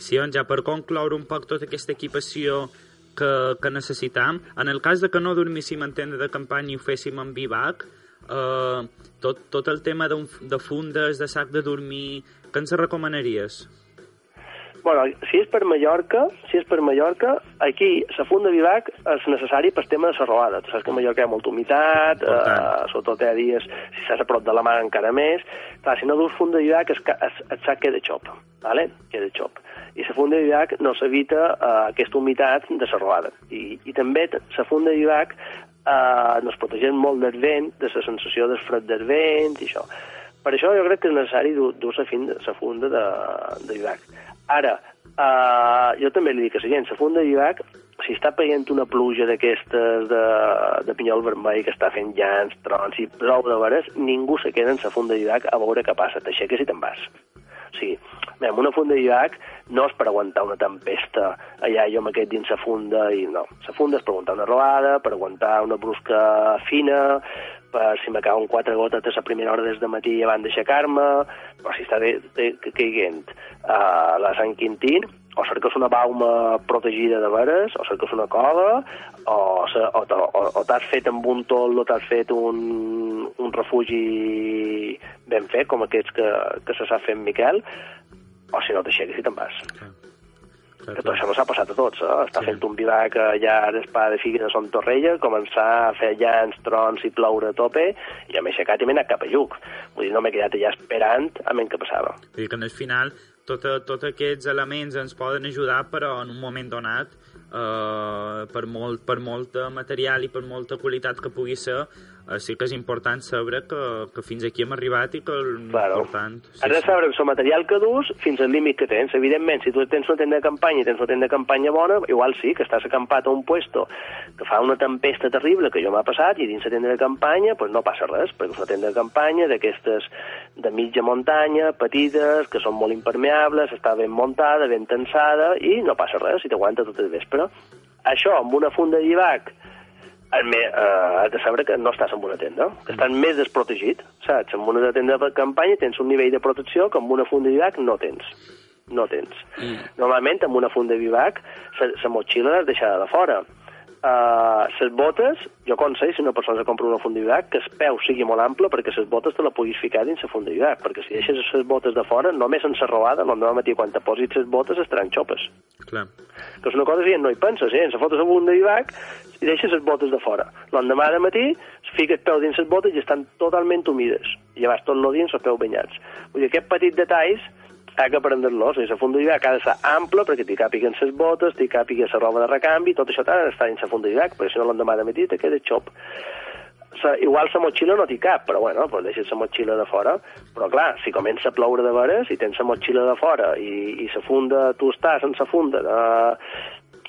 Si on ja per concloure un poc tota aquesta equipació que, que necessitam, en el cas de que no dormíssim en tenda de campanya i ho féssim en bivac, eh, tot, tot el tema de, de fundes, de sac de dormir, què ens recomanaries? Bueno, si és per Mallorca, si és per Mallorca, aquí la funda de bivac és necessari per tema de la robada. Tu saps que a Mallorca hi ha molta humitat, eh, sobretot hi ha dies, si estàs a prop de la mar encara més. Clar, si no dus funda de bivac, el, el sac queda xop, ¿vale? queda xop. I la funda bivac no s'evita eh, aquesta humitat de la robada. I, i també la funda bivac eh, nos protegeix molt del vent, de la sensació del fred del vent i això. Per això jo crec que és necessari dur, dur la, fin, funda de, de bivac. Ara, uh, jo també li dic a la gent, la funda bivac, si està paient una pluja d'aquestes de, de pinyol vermell que està fent llans, trons i prou de veres, ningú se queda en la funda bivac a veure què passa, t'aixeques i te'n vas. O sigui, amb una funda de bivac no és per aguantar una tempesta allà jo m'he dins la funda i no. La funda és per aguantar una robada, per aguantar una brusca fina, per si me cauen quatre gotes a la primera hora des de matí abans d'aixecar-me, però si està caiguent a la Sant Quintín, o cerques una bauma protegida de veres, o cerques una cola, o, o, o, o t'has fet amb un tol, o t'has fet un, un refugi ben fet, com aquests que, que se sap fer en Miquel, o si no t'aixeques i te'n vas. Que tot això no s'ha passat a tots, eh? Està sí. fent un bivac allà a l'Espa de Figues de Son Torrella, començar a fer llans, trons i ploure a tope, i m'he aixecat i m'he anat cap a Lluc. Vull dir, no m'he quedat allà esperant a què passava. Vull dir que al final tots tot aquests elements ens poden ajudar, però en un moment donat, eh, per, molt, per molt material i per molta qualitat que pugui ser, sí que és important saber que, que fins aquí hem arribat i que claro. important... Sí, Has de saber el material que dus fins al límit que tens. Evidentment, si tu tens una tenda de campanya i tens una tenda de campanya bona, igual sí, que estàs acampat a un puesto que fa una tempesta terrible, que jo m'ha passat, i dins la tenda de campanya pues no passa res, perquè és una tenda de campanya d'aquestes de mitja muntanya, petites, que són molt impermeables, està ben muntada, ben tensada, i no passa res, si t'aguanta tot el vespre. Això, amb una funda de llibac, eh, has de saber que no estàs en una tenda, que estàs més desprotegit, saps? En una tenda de campanya tens un nivell de protecció que amb una funda de vivac no tens. No tens. Mm. Normalment, amb una funda de vivac, la motxilla l'has deixada de fora. Uh, les botes, jo aconsello, si una persona se compra una d'hivac, que el peu sigui molt ample perquè les botes te la puguis ficar dins la d'hivac, perquè si deixes les botes de fora, només en la robada, l'endemà matí quan te posis les botes estaran xopes. Clar. Que és una cosa que no hi penses, eh? Se fotes a funda d'hivac i deixes les botes de fora. L'endemà de matí, fica el peu dins les botes i estan totalment humides. I llavors tot el dia amb els peus banyats. Vull dir, aquests petits detalls ha que aprendre-los. I la funda d'hivac ha de ser ample perquè t'hi càpiguen les botes, t'hi càpiga la roba de recanvi, tot això t'ha d'estar dins la funda d'hivac, perquè si no l'endemà de matí te queda xop. Sa, igual la motxilla no t'hi cap, però bueno, pues deixes la motxilla de fora. Però clar, si comença a ploure de veres i tens la motxilla de fora i, i la funda, tu estàs sense funda, de...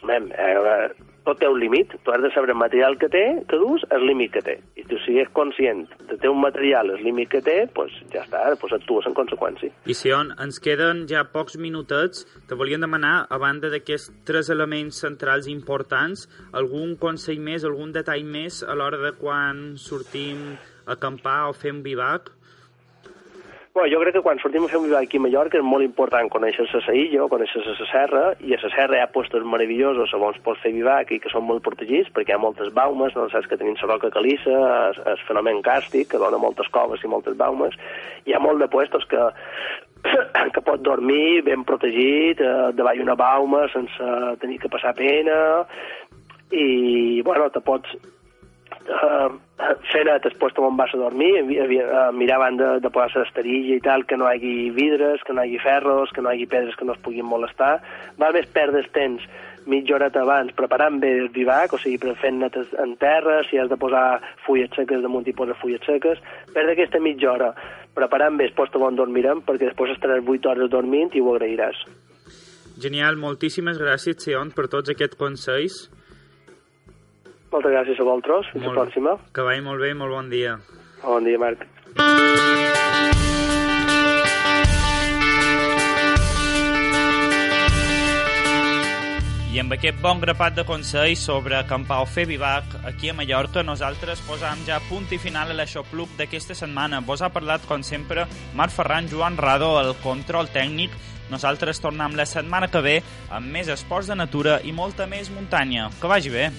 Mem, eh, tot té un límit, tu has de saber el material que té, que dus, el límit que té. I tu si ets conscient de té un material, el límit que té, pues ja està, pues actues en conseqüència. I si on ens queden ja pocs minutets, te volíem demanar, a banda d'aquests tres elements centrals importants, algun consell més, algun detall més a l'hora de quan sortim a acampar o fem vivac? Bueno, jo crec que quan sortim a fer un viatge aquí a Mallorca és molt important conèixer la Saïlla, conèixer la serra, i a la serra hi ha puestos meravellosos on pots fer vivac i que són molt protegits, perquè hi ha moltes baumes, no? Saps que tenim la roca calissa, el, el fenomen càstic, que dona moltes coves i moltes baumes, hi ha molt de puestos que <coughs> que pot dormir ben protegit, eh, davall una bauma sense tenir que passar pena, i, bueno, te pots fer net després on vas a dormir, mirar abans de, de posar l'esterilla i tal, que no hi hagi vidres, que no hi hagi ferros, que no hi hagi pedres que no es puguin molestar. Val més perdre temps mitja horeta abans preparant bé el vivac, o sigui, fent netes en terra, si has de posar fulles seques damunt i posar fulles seques, perdre aquesta mitja hora preparant bé el post on dormirem, perquè després estaràs 8 hores dormint i ho agrairàs. Genial, moltíssimes gràcies, Sion, per tots aquests consells. Moltes gràcies a vosaltres. Fins Molt- la pròxima. Que vagi molt bé i molt bon dia. Bon dia, Marc. I amb aquest bon grapat de consells sobre acampar o fer vivac aquí a Mallorca, nosaltres posam ja punt i final a l'Aixopluc d'aquesta setmana. Vos ha parlat, com sempre, Marc Ferran, Joan Rado, el control tècnic. Nosaltres tornem la setmana que ve amb més esports de natura i molta més muntanya. Que vagi bé!